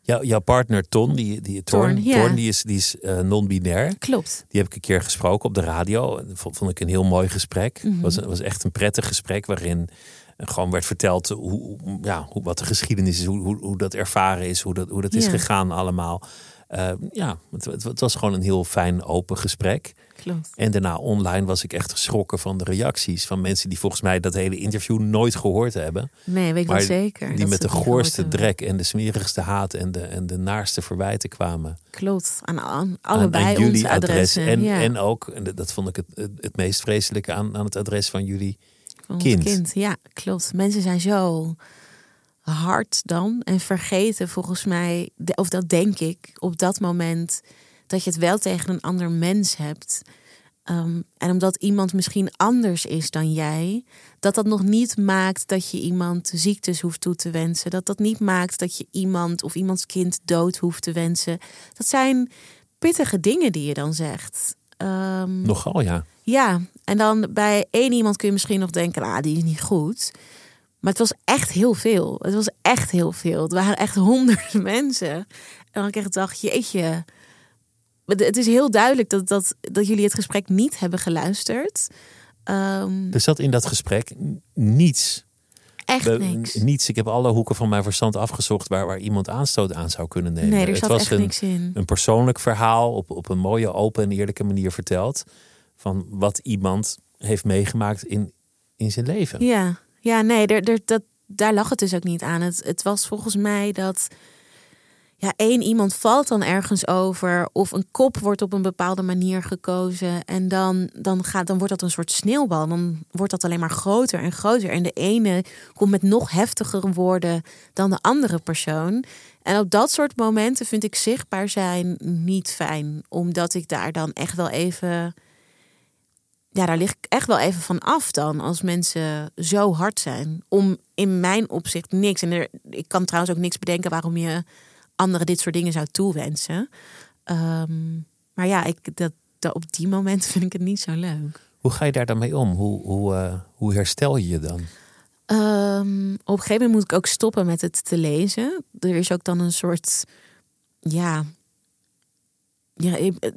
Jou- jouw partner Ton, die, die, Torn, Torn, ja. Torn, die is, die is eh, non-binair. klopt. Die heb ik een keer gesproken op de radio. Dat vond, vond ik een heel mooi gesprek. Het Mhm. was, was echt een prettig gesprek waarin gewoon werd verteld hoe, ja, hoe, wat de geschiedenis is, hoe, hoe, hoe dat ervaren is, hoe dat, hoe dat is Ja. gegaan allemaal. Eh, ja, het was gewoon een heel fijn, open gesprek. Klopt. En daarna online was ik echt geschrokken van de reacties van mensen die volgens mij dat hele interview nooit gehoord hebben. Nee, weet ik wel zeker. Die met de goorste drek en de smerigste haat en de, en de naarste verwijten kwamen. Klopt. Aan, aan allebei aan, jullie onze adres. adressen. En, ja, en ook, en dat- vond ik het, het, het meest vreselijke aan, aan het adres van jullie van kind. kind. Ja, klopt. Mensen zijn zo hard dan en vergeten volgens mij, of dat denk ik, op dat moment dat je het wel tegen een ander mens hebt. Ehm, en omdat iemand misschien anders is dan jij, dat dat nog niet maakt dat je iemand ziektes hoeft toe te wensen. Dat dat niet maakt dat je iemand of iemands kind dood hoeft te wensen. Dat zijn pittige dingen die je dan zegt. Ehm, Nogal, ja. ja, en dan bij één iemand kun je misschien nog denken, ah, die is niet goed. Maar het was echt heel veel. Het was echt heel veel. Het waren echt honderden mensen. En dan ik echt dacht, jeetje. Het het is heel duidelijk dat, dat, dat jullie het gesprek niet hebben geluisterd. Ehm, Er zat in dat gesprek niets. echt niks. Niets. Ik heb alle hoeken van mijn verstand afgezocht waar, waar iemand aanstoot aan zou kunnen nemen. Nee, er het zat was echt een, niks in. een persoonlijk verhaal op, op een mooie, open en eerlijke manier verteld. Van wat iemand heeft meegemaakt in, in zijn leven. Ja, ja nee, er, er, dat, daar lag het dus ook niet aan. Het, het was volgens mij dat ja, één iemand valt dan ergens over of een kop wordt op een bepaalde manier gekozen en dan, dan, gaat, dan wordt dat een soort sneeuwbal. Dan wordt dat alleen maar groter en groter. En de ene komt met nog heftigere woorden dan de andere persoon. En op dat soort momenten vind ik zichtbaar zijn niet fijn, omdat ik daar dan echt wel even ja, daar lig ik echt wel even van af dan. Als mensen zo hard zijn. Om in mijn opzicht niks. En er, ik kan trouwens ook niks bedenken waarom je anderen dit soort dingen zou toewensen. Ehm, maar ja, ik, dat, dat, op die moment vind ik het niet zo leuk. Hoe ga je daar dan mee om? Hoe, hoe, eh, hoe herstel je je dan? Ehm, op een gegeven moment moet ik ook stoppen met het te lezen. Er is ook dan een soort. Ja. Ja, ik,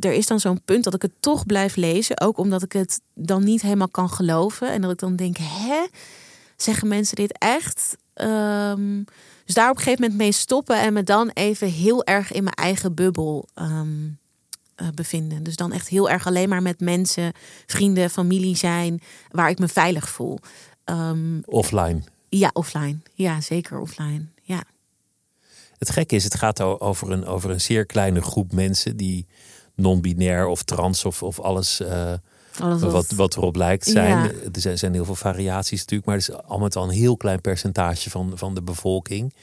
er is dan zo'n punt dat ik het toch blijf lezen. Ook omdat ik het dan niet helemaal kan geloven. En dat ik dan denk, hè? Zeggen mensen dit echt? Ehm, dus daar op een gegeven moment mee stoppen en me dan even heel erg in mijn eigen bubbel ehm, eh, bevinden. Dus dan echt heel erg alleen maar met mensen, vrienden, familie zijn waar ik me veilig voel. Ehm, Offline. ja, offline. Ja, zeker offline. Ja. Het gekke is, het gaat over een, over een zeer kleine groep mensen die non-binair of trans of, of alles eh, Wat- wat, wat erop lijkt zijn. Ja. Er zijn- heel veel variaties natuurlijk, maar het is allemaal met al een heel klein percentage van, van de bevolking.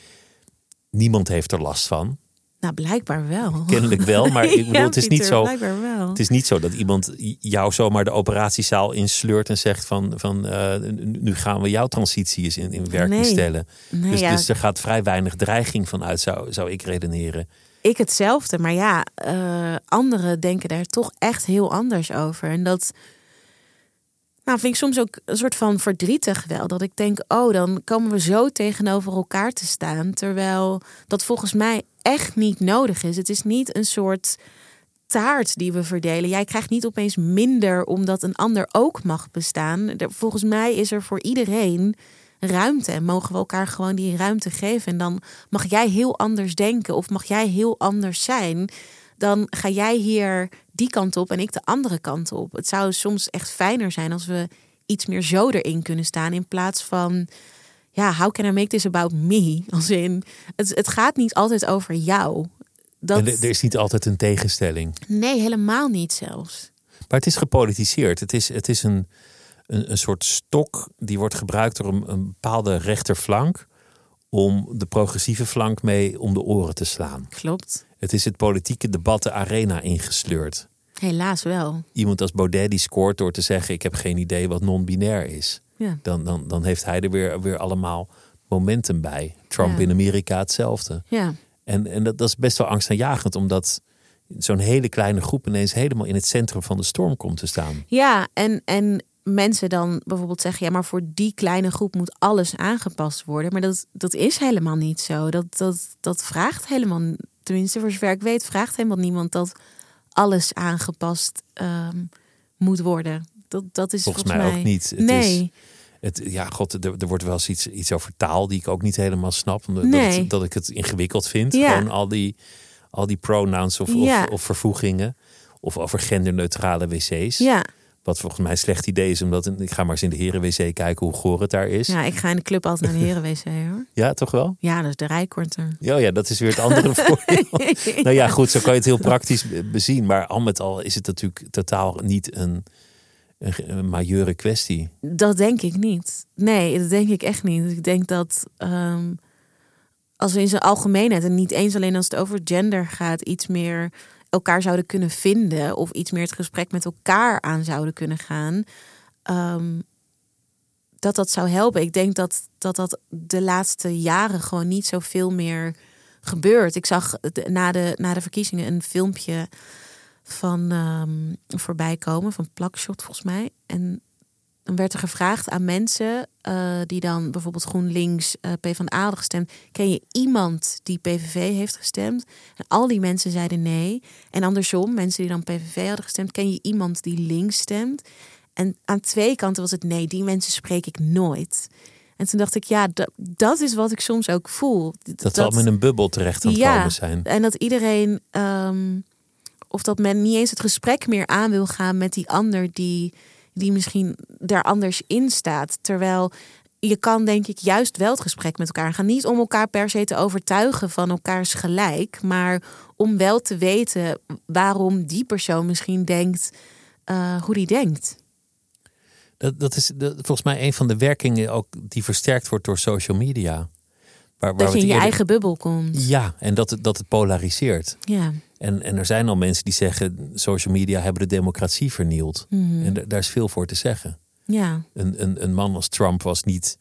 Niemand heeft er last van. Nou, blijkbaar wel. Kennelijk wel, maar ik bedoel, Ja, het is niet zo. Het is niet zo dat iemand jou zomaar de operatiezaal insleurt en zegt van, van eh, nu gaan we jouw transitie eens in, in werking Nee. stellen. Nee, dus, ja, dus er gaat vrij weinig dreiging van uit, zou, zou ik redeneren. Ik hetzelfde. Maar ja, eh, anderen denken daar toch echt heel anders over. En dat nou, vind ik soms ook een soort van verdrietig wel. Dat ik denk, oh, dan komen we zo tegenover elkaar te staan. Terwijl dat volgens mij echt niet nodig is. Het is niet een soort taart die we verdelen. Jij krijgt niet opeens minder omdat een ander ook mag bestaan. Volgens mij is er voor iedereen ruimte en mogen we elkaar gewoon die ruimte geven. En dan mag jij heel anders denken of mag jij heel anders zijn. Dan ga jij hier die kant op en ik de andere kant op. Het zou soms echt fijner zijn als we iets meer zo erin kunnen staan in plaats van ja, how can I make this about me? Als in, het, het gaat niet altijd over jou. Dat, En er, er is niet altijd een tegenstelling. Nee, helemaal niet zelfs. Maar het is gepolitiseerd. Het is, het is een, een, een soort stok die wordt gebruikt door een, een bepaalde rechterflank om de progressieve flank mee om de oren te slaan. Klopt. Het is het politieke debat de arena ingesleurd. Helaas wel. Iemand als Baudet die scoort door te zeggen ik heb geen idee wat non-binair is. Ja. Dan, dan, dan heeft hij er weer, weer allemaal momentum bij. Trump Ja. in Amerika hetzelfde. Ja. En, en dat, dat is best wel angstaanjagend, omdat zo'n hele kleine groep ineens helemaal in het centrum van de storm komt te staan. Ja, en, en mensen dan bijvoorbeeld zeggen, ja, maar voor die kleine groep moet alles aangepast worden. Maar dat, dat is helemaal niet zo. Dat, dat, dat vraagt helemaal, tenminste voor zover ik weet, vraagt helemaal niemand dat alles aangepast ehm, moet worden. Dat, dat is Volgens, volgens, mij, ook niet. Het nee. Is, het, ja, god, er, er wordt wel eens iets, iets over taal die ik ook niet helemaal snap. Omdat Nee. dat, dat ik het ingewikkeld vind. Ja. Gewoon al die, al die pronouns of, Ja. of, of vervoegingen. Of over genderneutrale wc's. Ja. Wat volgens mij een slecht idee is. Omdat ik ga maar eens in de herenwc kijken hoe goor het daar is. Ja, ja, ik ga in de club altijd naar de herenwc hoor. toch wel? Ja, dat is de rijkorter. Ja, ja, dat is weer het andere voordeel. nou ja, goed, zo kan je het heel praktisch be- bezien. Maar al met al is het natuurlijk totaal niet een, een, een majeure kwestie. Dat denk ik niet. Nee, dat denk ik echt niet. Ik denk dat ehm, als we in zijn algemeenheid en niet eens alleen als het over gender gaat, iets meer elkaar zouden kunnen vinden of iets meer het gesprek met elkaar aan zouden kunnen gaan, ehm, dat dat zou helpen. Ik denk dat, dat dat de laatste jaren gewoon niet zoveel meer gebeurt. Ik zag na de, na de verkiezingen een filmpje van ehm, voorbij komen van Plakshot volgens mij. En dan werd er gevraagd aan mensen eh, die dan bijvoorbeeld GroenLinks, eh PvdA hadden gestemd. Ken je iemand die PVV heeft gestemd? En al die mensen zeiden nee. En andersom, mensen die dan PVV hadden gestemd. Ken je iemand die links stemt? En aan twee kanten was het nee, die mensen spreek ik nooit. En toen dacht ik, ja, dat, dat is wat ik soms ook voel. Dat, we allemaal in een bubbel terecht aan het Ja. zijn. En dat iedereen, ehm, of dat men niet eens het gesprek meer aan wil gaan met die ander die, die misschien daar anders in staat. Terwijl je kan denk ik juist wel het gesprek met elkaar gaan. Niet om elkaar per se te overtuigen van elkaars gelijk, maar om wel te weten waarom die persoon misschien denkt eh, hoe die denkt. Dat, dat is volgens mij een van de werkingen ook die versterkt wordt door social media. Waar, waar Dat je in je eerder- eigen bubbel komt. Ja, en dat het, dat het polariseert. Ja. En, en er zijn al mensen die zeggen: social media hebben de democratie vernield. Mhm. En da- daar is veel voor te zeggen. Ja. Een, een, een man als Trump was niet,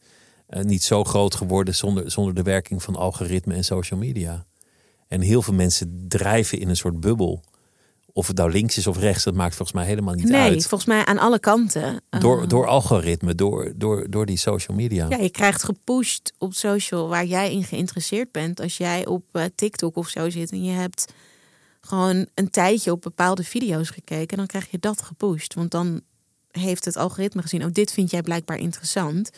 eh, niet zo groot geworden zonder, zonder de werking van algoritme en social media. En heel veel mensen drijven in een soort bubbel. Of het nou links is of rechts, dat maakt volgens mij helemaal niet Nee, uit. volgens mij aan alle kanten. Door, Eh, door algoritme, door, door, door die social media. Ja, je krijgt gepusht op social waar jij in geïnteresseerd bent. Als jij op eh, TikTok of zo zit en je hebt gewoon een tijdje op bepaalde video's gekeken, dan krijg je dat gepusht. Want dan heeft het algoritme gezien, oh, dit vind jij blijkbaar interessant.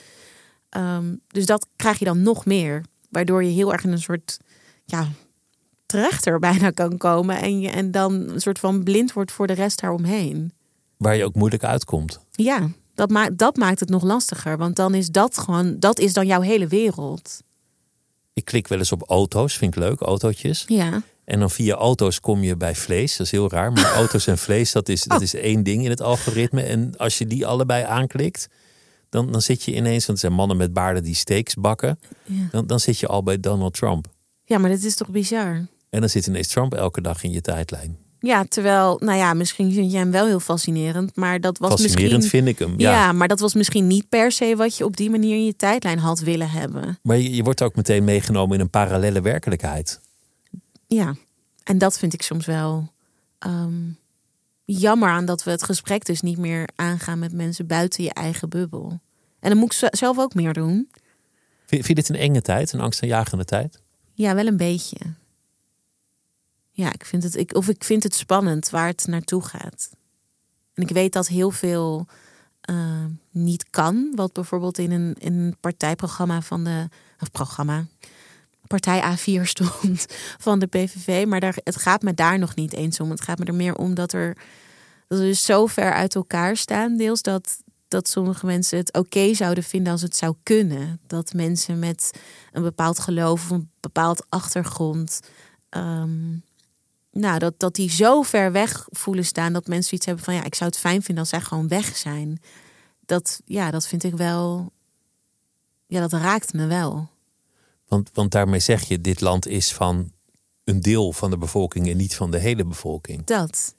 Ehm, dus dat krijg je dan nog meer. Waardoor je heel erg in een soort ja, trechter bijna kan komen. En, je, en dan een soort van blind wordt voor de rest daaromheen. Waar je ook moeilijk uitkomt. Ja, dat, maakt dat maakt het nog lastiger. Want dan is dat gewoon, dat is dan jouw hele wereld. Ik klik wel eens op auto's, vind ik leuk, autootjes. Ja. En dan via auto's kom je bij vlees. Dat is heel raar. Maar auto's en vlees, dat is, dat is één ding in het algoritme. En als je die allebei aanklikt, dan, dan zit je ineens... Want het zijn mannen met baarden die steaks bakken. Ja. Dan, dan zit je al bij Donald Trump. ja, maar dit is toch bizar? En dan zit ineens Trump elke dag in je tijdlijn. Ja, terwijl, nou ja, misschien vind jij hem wel heel fascinerend. Maar dat was Fascinerend misschien... vind ik hem. Ja. Ja. maar dat was misschien niet per se wat je op die manier in je tijdlijn had willen hebben. Maar je, je wordt ook meteen meegenomen in een parallele werkelijkheid. Ja, en dat vind ik soms wel ehm, jammer aan dat we het gesprek dus niet meer aangaan met mensen buiten je eigen bubbel. En dan moet ik zelf ook meer doen. Vind, je dit een enge tijd, een angstaanjagende tijd? Ja, wel een beetje. Ja, ik vind het, ik, of ik vind het spannend waar het naartoe gaat. En ik weet dat heel veel eh, niet kan. Wat bijvoorbeeld in een, in een partijprogramma van de. Of programma. Partij A4 stond van de PVV. Maar daar, het gaat me daar nog niet eens om. Het gaat me er meer om dat er. Dat we dus zo ver uit elkaar staan. Deels dat, dat sommige mensen het oké zouden vinden als het zou kunnen. Dat mensen met een bepaald geloof of een bepaald achtergrond. ehm, nou, dat, dat die zo ver weg voelen staan dat mensen iets hebben van ja, ik zou het fijn vinden als zij gewoon weg zijn. Dat, ja, dat vind ik wel. Ja, dat raakt me wel. Want, want daarmee zeg je, dit land is van een deel van de bevolking en niet van de hele bevolking. Dat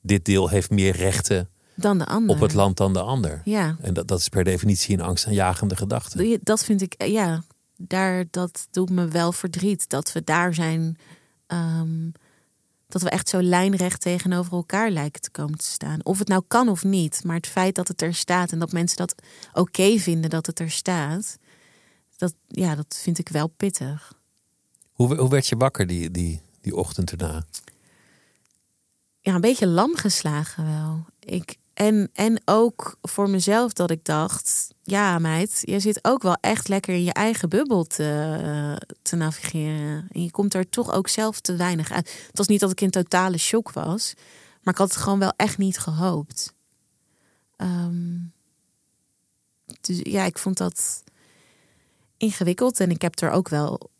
Dit deel heeft meer rechten dan de ander. op het land dan de ander. Ja, En dat, dat is per definitie een angstaanjagende gedachte. dat vind ik, ja, daar, dat doet me wel verdriet. Dat we daar zijn, ehm, dat we echt zo lijnrecht tegenover elkaar lijken te komen te staan. Of het nou kan of niet, maar het feit dat het er staat en dat mensen dat oké vinden dat het er staat, dat, ja, dat vind ik wel pittig. Hoe, hoe werd je wakker die, die, die ochtend erna? ja, een beetje lam geslagen wel. Ik, en, en ook voor mezelf dat ik dacht... ja meid, je zit ook wel echt lekker in je eigen bubbel te, te navigeren. En je komt er toch ook zelf te weinig uit. Het was niet dat ik in totale shock was... maar ik had het gewoon wel echt niet gehoopt. Ehm, dus ja, ik vond dat ingewikkeld. En ik heb er ook wel,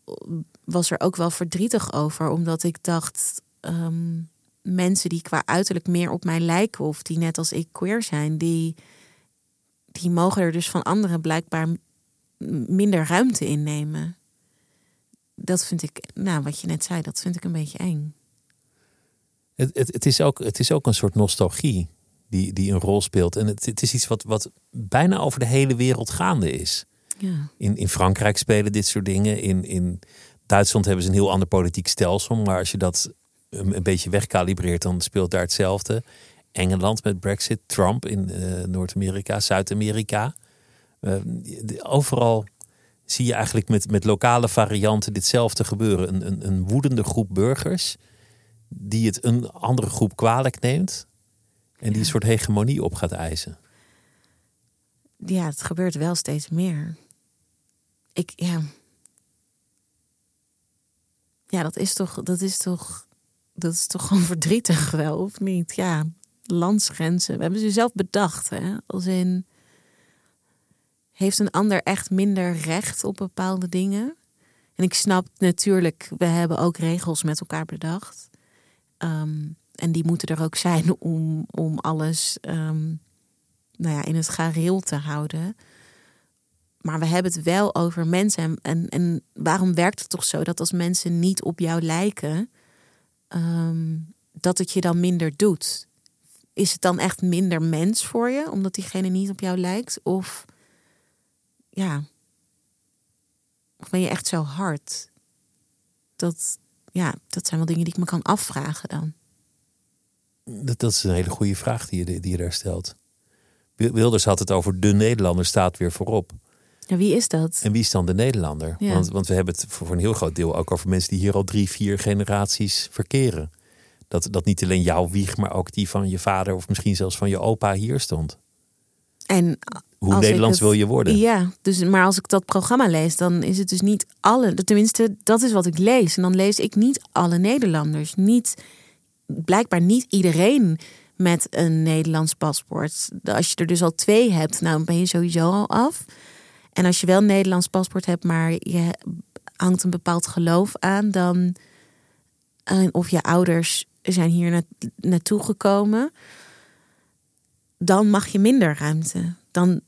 was er ook wel verdrietig over. Omdat ik dacht... ehm, mensen die qua uiterlijk meer op mij lijken of die net als ik queer zijn, die, die mogen er dus van anderen blijkbaar minder ruimte innemen. Dat vind ik, nou wat je net zei, dat vind ik een beetje eng. Het, het, het, is, ook, het is ook een soort nostalgie die, die een rol speelt. En het, het is iets wat, wat bijna over de hele wereld gaande is. Ja, In, in Frankrijk spelen dit soort dingen. In, in Duitsland hebben ze een heel ander politiek stelsel. Maar als je dat een, een beetje wegkalibreert, dan speelt daar hetzelfde. Engeland met Brexit, Trump in eh, Noord-Amerika, Zuid-Amerika. Eh, overal zie je eigenlijk met, met lokale varianten ditzelfde gebeuren. Een, een, een woedende groep burgers die het een andere groep kwalijk neemt. En die een soort hegemonie op gaat eisen. ja het gebeurt wel steeds meer. Ik, ja. Ja, dat is toch, dat is toch, dat is toch gewoon verdrietig wel, of niet? Ja, landsgrenzen. We hebben ze zelf bedacht, hè? Als in, heeft een ander echt minder recht op bepaalde dingen? En ik snap natuurlijk, we hebben ook regels met elkaar bedacht. Ehm, en die moeten er ook zijn om, om alles ehm, nou ja, in het gareel te houden. Maar we hebben het wel over mensen. En, en, en waarom werkt het toch zo dat als mensen niet op jou lijken, ehm, dat het je dan minder doet? Is het dan echt minder mens voor je, omdat diegene niet op jou lijkt? Of ja, ben je echt zo hard? Dat, ja, dat zijn wel dingen die ik me kan afvragen dan. Dat, dat is een hele goede vraag die je, die je daar stelt. Wilders had het over de Nederlander staat weer voorop. Ja, wie is dat? En wie is dan de Nederlander? Ja. Want, want we hebben het voor een heel groot deel ook over mensen die hier al drie, vier generaties verkeren. Dat, dat niet alleen jouw wieg, maar ook die van je vader of misschien zelfs van je opa hier stond. En Hoe Nederlands het- wil je worden? Ja, dus, maar als ik dat programma lees, dan is het dus niet alle. Tenminste, dat is wat ik lees. En dan lees ik niet alle Nederlanders. Niet, blijkbaar niet iedereen met een Nederlands paspoort. Als je er dus al twee hebt, nou ben je sowieso al af. En als je wel een Nederlands paspoort hebt, maar je hangt een bepaald geloof aan, dan. en of je ouders zijn hier na, naartoe gekomen, dan mag je minder ruimte. Dan,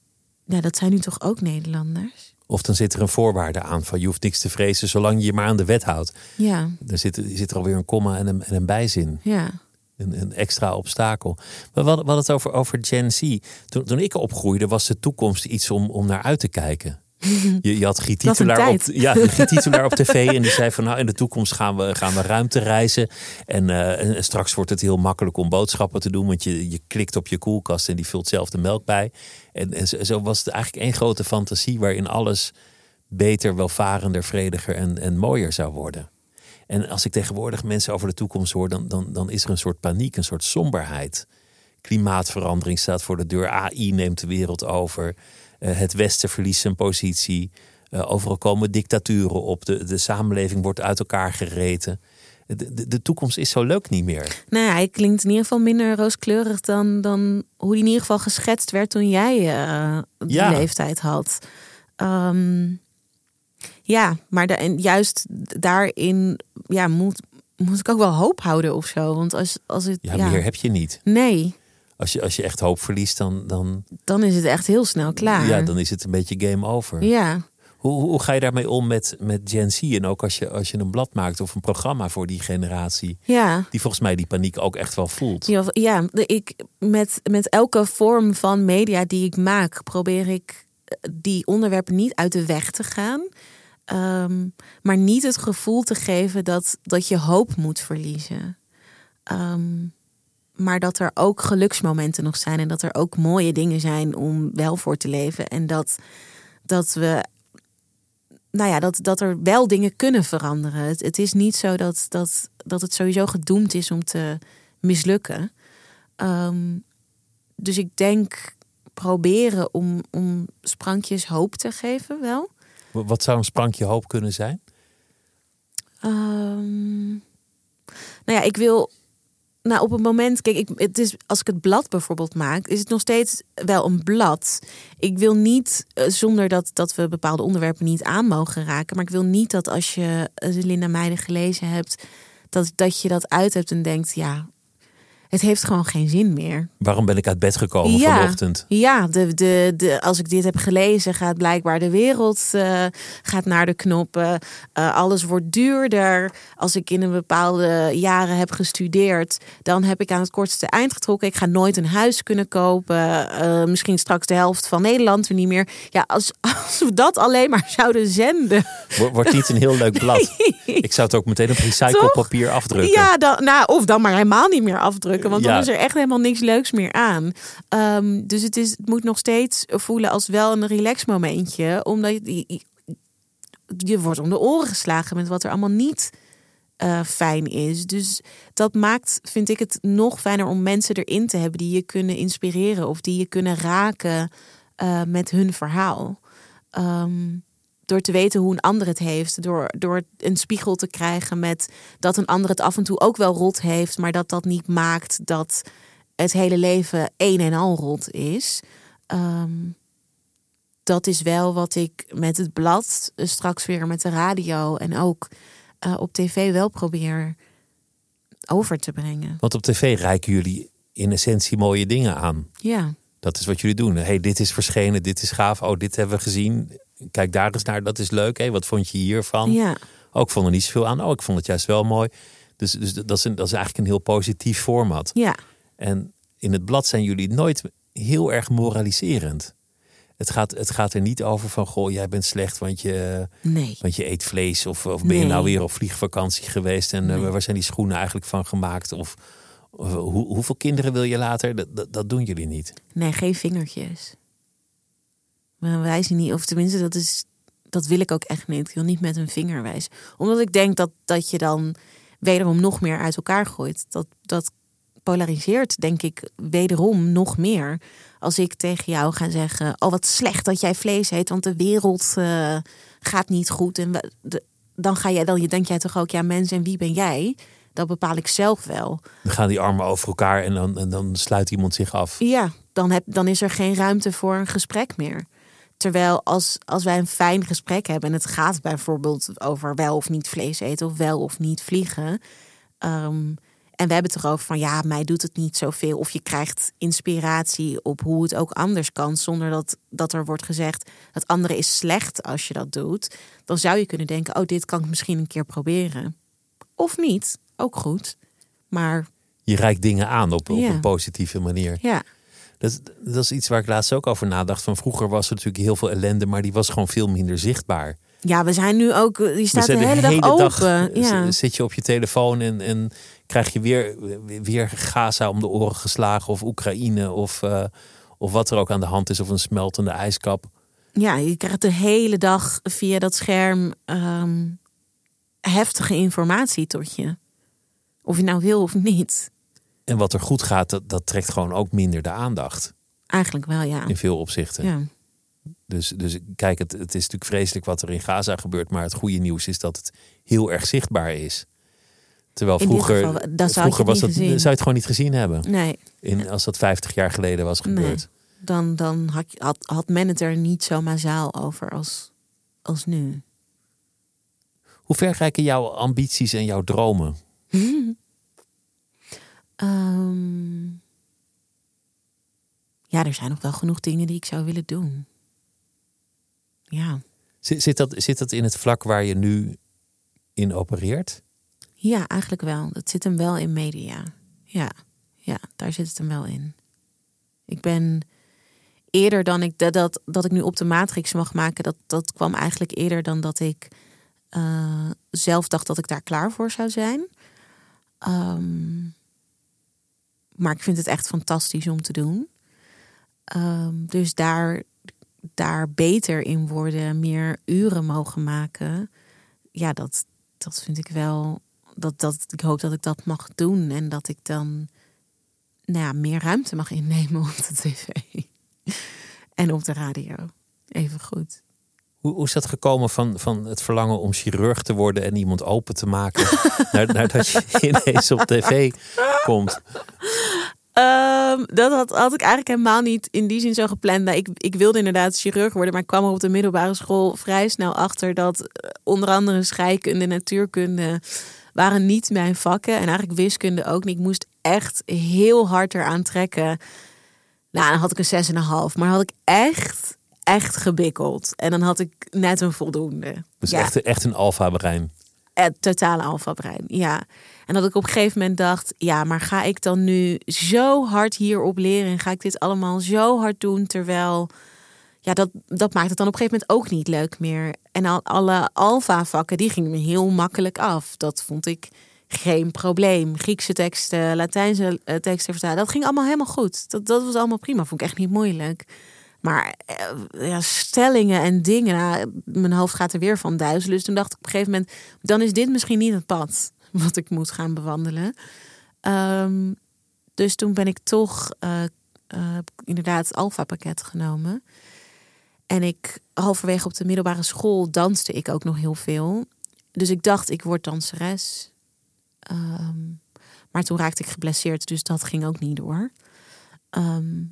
ja, dat zijn nu toch ook Nederlanders? Of dan zit er een voorwaarde aan van je hoeft niks te vrezen zolang je je maar aan de wet houdt. Ja, Dan zit, zit er alweer een komma en een, en een bijzin. ja. Een, een extra obstakel. Maar we hadden, het over, over Gen Z. Toen, toen ik opgroeide was de toekomst iets om, om naar uit te kijken. Je, je had Giet Wat een Titulaar op, ja, Giet op tv en die zei van nou in de toekomst gaan we, gaan we ruimte reizen. En, eh, en straks wordt het heel makkelijk om boodschappen te doen, want je, je klikt op je koelkast en die vult zelf de melk bij. En, en zo, zo was het eigenlijk één grote fantasie waarin alles beter, welvarender, vrediger en, en mooier zou worden. En als ik tegenwoordig mensen over de toekomst hoor, dan, dan, dan is er een soort paniek, een soort somberheid. Klimaatverandering staat voor de deur, AI neemt de wereld over, Eh, het Westen verliest zijn positie, Eh, overal komen dictaturen op, de, de samenleving wordt uit elkaar gereten. De, de, de toekomst is zo leuk niet meer. Nou ja, hij klinkt in ieder geval minder rooskleurig dan, dan hoe hij in ieder geval geschetst werd toen jij eh die Ja. leeftijd had. Ehm, ja, maar de, en juist daarin ja, moet, moet ik ook wel hoop houden of zo. Want als, als het. Ja, Ja, meer heb je niet. Nee, Als je, als je echt hoop verliest, dan, dan, dan is het echt heel snel klaar. ja, dan is het een beetje game over. Ja. Hoe, hoe, ga je daarmee om met, met Gen Z? En ook als je, als je een blad maakt of een programma voor die generatie. ja. Die volgens mij die paniek ook echt wel voelt. Ja, ja ik, met, met elke vorm van media die ik maak, probeer ik eh, die onderwerpen niet uit de weg te gaan. Ehm, maar niet het gevoel te geven dat, dat je hoop moet verliezen. Ehm, maar dat er ook geluksmomenten nog zijn en dat er ook mooie dingen zijn om wel voor te leven. En dat, dat we. Nou ja, dat, dat er wel dingen kunnen veranderen. Het, is niet zo dat, dat, dat het sowieso gedoemd is om te mislukken. Ehm, dus ik denk proberen om, om sprankjes hoop te geven wel. Wat zou een sprankje hoop kunnen zijn? Ehm, nou ja, ik wil. Nou, op het moment, kijk, ik, het is, als ik het blad bijvoorbeeld maak, is het nog steeds wel een blad. Ik wil niet, eh, zonder dat, dat we bepaalde onderwerpen niet aan mogen raken, maar ik wil niet dat als je eh, Linda Meijden gelezen hebt, dat, dat je dat uit hebt en denkt, ja, het heeft gewoon geen zin meer. Waarom ben ik uit bed gekomen Ja. vanochtend? Ja, de, de, de, als ik dit heb gelezen, gaat blijkbaar de wereld eh, gaat naar de knoppen. Eh, alles wordt duurder. Als ik in een bepaalde jaren heb gestudeerd, dan heb ik aan het kortste eind getrokken. Ik ga nooit een huis kunnen kopen. Eh, misschien straks de helft van Nederland weer niet meer. Ja, als, als we dat alleen maar zouden zenden. Wo- Wordt niet een heel leuk blad. Ik zou het ook meteen op recyclepapier afdrukken. Ja, dan, nou, of dan maar helemaal niet meer afdrukken. Want Ja. dan is er echt helemaal niks leuks meer aan. Ehm, dus het, is, het moet nog steeds voelen als wel een relax momentje. Omdat je, je, je wordt om de oren geslagen met wat er allemaal niet eh, fijn is. Dus dat maakt, vind ik het nog fijner om mensen erin te hebben die je kunnen inspireren. Of die je kunnen raken eh, met hun verhaal. Ehm, door te weten hoe een ander het heeft. Door, door een spiegel te krijgen met dat een ander het af en toe ook wel rot heeft. Maar dat dat niet maakt dat het hele leven één en al rot is. Ehm, dat is wel wat ik met het blad, eh, straks weer met de radio en ook eh, op tv wel probeer over te brengen. Want op tv reiken jullie in essentie mooie dingen aan. Ja, Dat is wat jullie doen. hey, dit is verschenen, dit is gaaf. Oh, dit hebben we gezien. Kijk daar eens naar, dat is leuk. Wat vond je hiervan? ja, Oh, ik vond er niet zoveel aan. Oh, ik vond het juist wel mooi. Dus, dus dat, is een, dat is eigenlijk een heel positief format. ja. En in het blad zijn jullie nooit heel erg moraliserend. Het gaat, het gaat er niet over van, goh, jij bent slecht, want je, Nee. want je eet vlees. Of, of ben je nou weer op vliegvakantie geweest en eh, waar zijn die schoenen eigenlijk van gemaakt? Of, of hoe, hoeveel kinderen wil je later? Dat, dat, dat doen jullie niet. Nee, geen vingertjes. Maar wij zien niet, of tenminste, dat is. Dat wil ik ook echt niet. Ik wil niet met een vinger wijzen. Omdat ik denk dat, dat je dan. wederom nog meer uit elkaar gooit. Dat, dat polariseert, denk ik, wederom nog meer. Als ik tegen jou ga zeggen: Oh, wat slecht dat jij vlees eet, want de wereld uh, gaat niet goed. En de, dan ga jij, dan denk jij toch ook: Ja, mens, en wie ben jij? Dat bepaal ik zelf wel. Dan gaan die armen over elkaar en dan, en dan sluit iemand zich af. Ja, dan, heb, dan is er geen ruimte voor een gesprek meer. Terwijl als, als wij een fijn gesprek hebben en het gaat bijvoorbeeld over wel of niet vlees eten of wel of niet vliegen. Ehm, en we hebben het erover van ja, mij doet het niet zoveel. Of je krijgt inspiratie op hoe het ook anders kan. Zonder dat, dat er wordt gezegd dat andere is slecht als je dat doet. Dan zou je kunnen denken, oh dit kan ik misschien een keer proberen. Of niet, ook goed. Maar... Je reikt dingen aan op, op een positieve manier. Ja. Dat, dat is iets waar ik laatst ook over nadacht. Van vroeger was er natuurlijk heel veel ellende, maar die was gewoon veel minder zichtbaar. Ja, we zijn nu ook. Die staat de hele, dag open. ja. Zit je op je telefoon en, en krijg je weer, weer Gaza om de oren geslagen, of Oekraïne, of, uh, of wat er ook aan de hand is, of een smeltende ijskap. Ja, je krijgt de hele dag via dat scherm um, heftige informatie tot je. Of je nou wil of niet. En wat er goed gaat, dat, dat trekt gewoon ook minder de aandacht. Eigenlijk wel, ja. In veel opzichten. Ja. Dus, dus kijk, het, het is natuurlijk vreselijk wat er in Gaza gebeurt. Maar het goede nieuws is dat het heel erg zichtbaar is. Terwijl vroeger, geval, vroeger was dat, zou je het gewoon niet gezien hebben. Nee. In, als dat 50 jaar geleden was gebeurd. Nee. Dan, dan had, had, had men het er niet zo mazaal over als, als nu. Hoe ver reiken jouw ambities en jouw dromen? Ehm, ja, er zijn nog wel genoeg dingen die ik zou willen doen. Ja. Zit, zit, dat, zit dat in het vlak waar je nu in opereert? Ja, eigenlijk wel. Dat zit hem wel in media. Ja, ja daar zit het hem wel in. Ik ben eerder dan ik dat, dat, dat ik nu op de matrix mag maken, dat, dat kwam eigenlijk eerder dan dat ik uh, zelf dacht dat ik daar klaar voor zou zijn. Um, maar ik vind het echt fantastisch om te doen. Ehm, dus daar, daar beter in worden, meer uren mogen maken. Ja, dat, dat vind ik wel. Dat, dat, ik hoop dat ik dat mag doen en dat ik dan nou ja, meer ruimte mag innemen op de tv en op de radio. Even goed. Hoe, hoe is dat gekomen van, van het verlangen om chirurg te worden en iemand open te maken, naar, naar dat je ineens op tv komt? Um, dat had, had ik eigenlijk helemaal niet in die zin zo gepland. Nou, ik, ik wilde inderdaad chirurg worden, maar ik kwam er op de middelbare school vrij snel achter dat eh, onder andere scheikunde en natuurkunde waren niet mijn vakken. En eigenlijk wiskunde ook niet. Ik moest echt heel hard eraan trekken. Nou, dan had ik een 6,5. Maar had ik echt, echt gebikkeld. En dan had ik net een voldoende. Dus echt, echt een alfa-brein. Het totale alfa-brein, ja. En dat ik op een gegeven moment dacht, ja, maar ga ik dan nu zo hard hierop leren en ga ik dit allemaal zo hard doen, terwijl, ja, dat, dat maakt het dan op een gegeven moment ook niet leuk meer. En al, alle alfa-vakken, die gingen me heel makkelijk af. Dat vond ik geen probleem. Griekse teksten, Latijnse eh, teksten verstaan, dat ging allemaal helemaal goed. Dat, dat was allemaal prima, vond ik echt niet moeilijk. Maar eh, ja, stellingen en dingen, nou, mijn hoofd gaat er weer van duizelen. Dus toen dacht ik op een gegeven moment, dan is dit misschien niet het pad wat ik moet gaan bewandelen. Ehm, dus toen ben ik toch uh, uh, inderdaad het Alpha-pakket genomen. En ik, halverwege op de middelbare school, danste ik ook nog heel veel. Dus ik dacht, ik word danseres. Ehm, maar toen raakte ik geblesseerd, dus dat ging ook niet door. Ehm,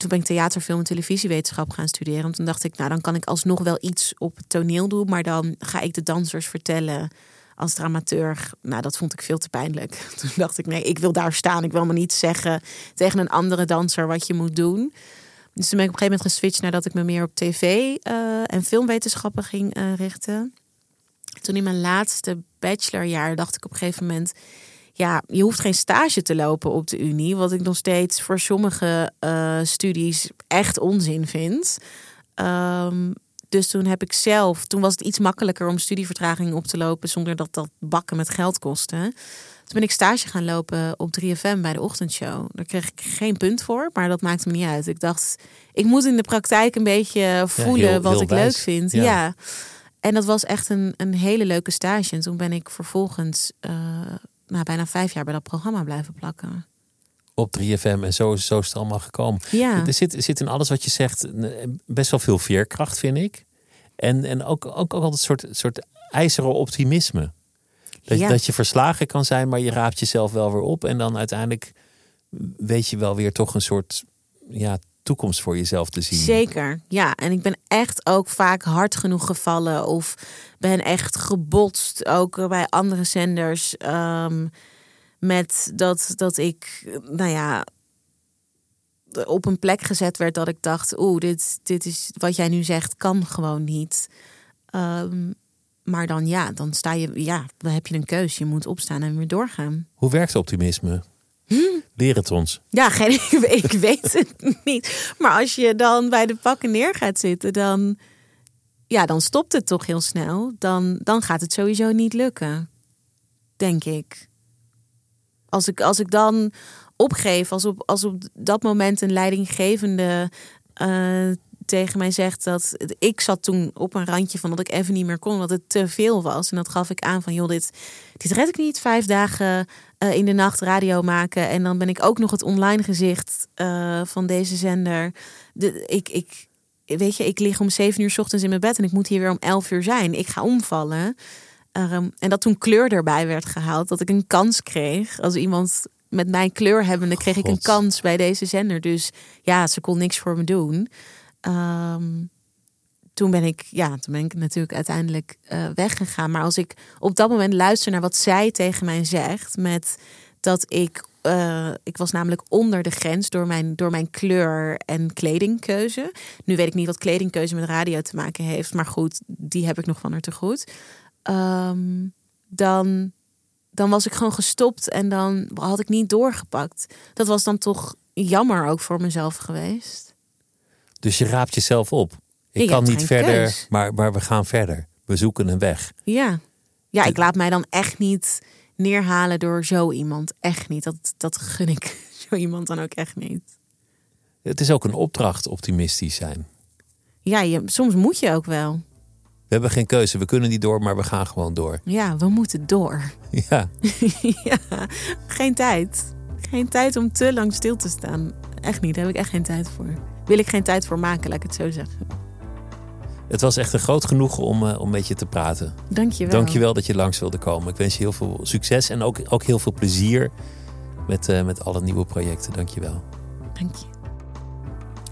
toen ben ik theater, film en televisiewetenschap gaan studeren. En toen dacht ik, nou dan kan ik alsnog wel iets op het toneel doen. Maar dan ga ik de dansers vertellen als dramateur, nou, dat vond ik veel te pijnlijk. Toen dacht ik, nee, ik wil daar staan. Ik wil me niet zeggen tegen een andere danser wat je moet doen. Dus toen ben ik op een gegeven moment geswitcht nadat ik me meer op tv uh, en filmwetenschappen ging uh, richten. Toen in mijn laatste bachelorjaar dacht ik op een gegeven moment, ja, je hoeft geen stage te lopen op de Unie, wat ik nog steeds voor sommige uh, studies echt onzin vind. Um, dus toen heb ik zelf, toen was het iets makkelijker om studievertraging op te lopen zonder dat dat bakken met geld kostte. Toen ben ik stage gaan lopen op 3FM bij de ochtendshow. Daar kreeg ik geen punt voor, maar dat maakte me niet uit. Ik dacht, ik moet in de praktijk een beetje voelen wat ik leuk vind. Ja. En dat was echt een, een hele leuke stage. En toen ben ik vervolgens uh, nou, bijna vijf jaar bij dat programma blijven plakken. Op 3FM en zo, zo is het allemaal gekomen. Ja. Er zit, zit in alles wat je zegt best wel veel veerkracht, vind ik. En, en ook, ook, ook altijd een soort, soort ijzeren optimisme. Dat, ja. dat je verslagen kan zijn, maar je raapt jezelf wel weer op. En dan uiteindelijk weet je wel weer toch een soort ja, toekomst voor jezelf te zien. Zeker, ja. En ik ben echt ook vaak hard genoeg gevallen of ben echt gebotst, ook bij andere zenders. Ehm, met dat, dat ik, nou ja, op een plek gezet werd dat ik dacht, oeh, dit, dit is wat jij nu zegt, kan gewoon niet. Ehm, maar dan ja, dan sta je, ja, dan heb je een keus. Je moet opstaan en weer doorgaan. Hoe werkt optimisme? Leer het ons. Ja, geen, ik weet het niet. Maar als je dan bij de pakken neer gaat zitten, dan, ja, dan stopt het toch heel snel. Dan, dan gaat het sowieso niet lukken. Denk ik. Als ik, als ik dan opgeef, als op, als op dat moment een leidinggevende uh, tegen mij zegt dat ik zat toen op een randje van dat ik even niet meer kon, dat het te veel was. En dat gaf ik aan van joh, dit, dit red ik niet. Vijf dagen uh, in de nacht radio maken. En dan ben ik ook nog het online gezicht uh, van deze zender. De, ik, ik, weet je, ik lig om zeven uur s ochtends in mijn bed en ik moet hier weer om elf uur zijn. Ik ga omvallen. Um, en dat toen kleur erbij werd gehaald, dat ik een kans kreeg als iemand met mijn kleur hebbende, kreeg ik een kans bij deze zender. Dus ja, ze kon niks voor me doen. Um, toen ben ik, ja, toen ben ik natuurlijk uiteindelijk uh, weggegaan. Maar als ik op dat moment luister naar wat zij tegen mij zegt, met dat ik, uh, ik was namelijk onder de grens door mijn, door mijn kleur en kledingkeuze. Nu weet ik niet wat kledingkeuze met radio te maken heeft, maar goed, die heb ik nog van haar te goed. Um, dan, dan was ik gewoon gestopt en dan had ik niet doorgepakt. Dat was dan toch jammer ook voor mezelf geweest. Dus je raapt jezelf op. Ik, kan niet verder, maar, maar we gaan verder. We zoeken een weg. Ja. ja, ik laat mij dan echt niet neerhalen door zo iemand. Echt niet. Dat, dat gun ik zo iemand dan ook echt niet. Het is ook een opdracht optimistisch zijn. Ja, je, soms moet je ook wel. We hebben geen keuze. We kunnen niet door, maar we gaan gewoon door. Ja, we moeten door. Ja. ja, geen tijd. Geen tijd om te lang stil te staan. Echt niet, daar heb ik echt geen tijd voor. Wil ik geen tijd voor maken, laat ik het zo zeggen. Het was echt een groot genoegen om, uh, om met je te praten. Dank je wel. Dank je wel dat je langs wilde komen. Ik wens je heel veel succes en ook, ook heel veel plezier met, uh, met alle nieuwe projecten. Dank je wel. Dank je.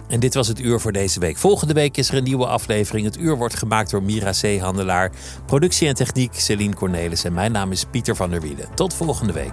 En dit was het uur voor deze week. Volgende week is er een nieuwe aflevering. Het uur wordt gemaakt door Mira Zeehandelaar. Productie en techniek Celine Cornelis. En mijn naam is Pieter van der Wielen. Tot volgende week.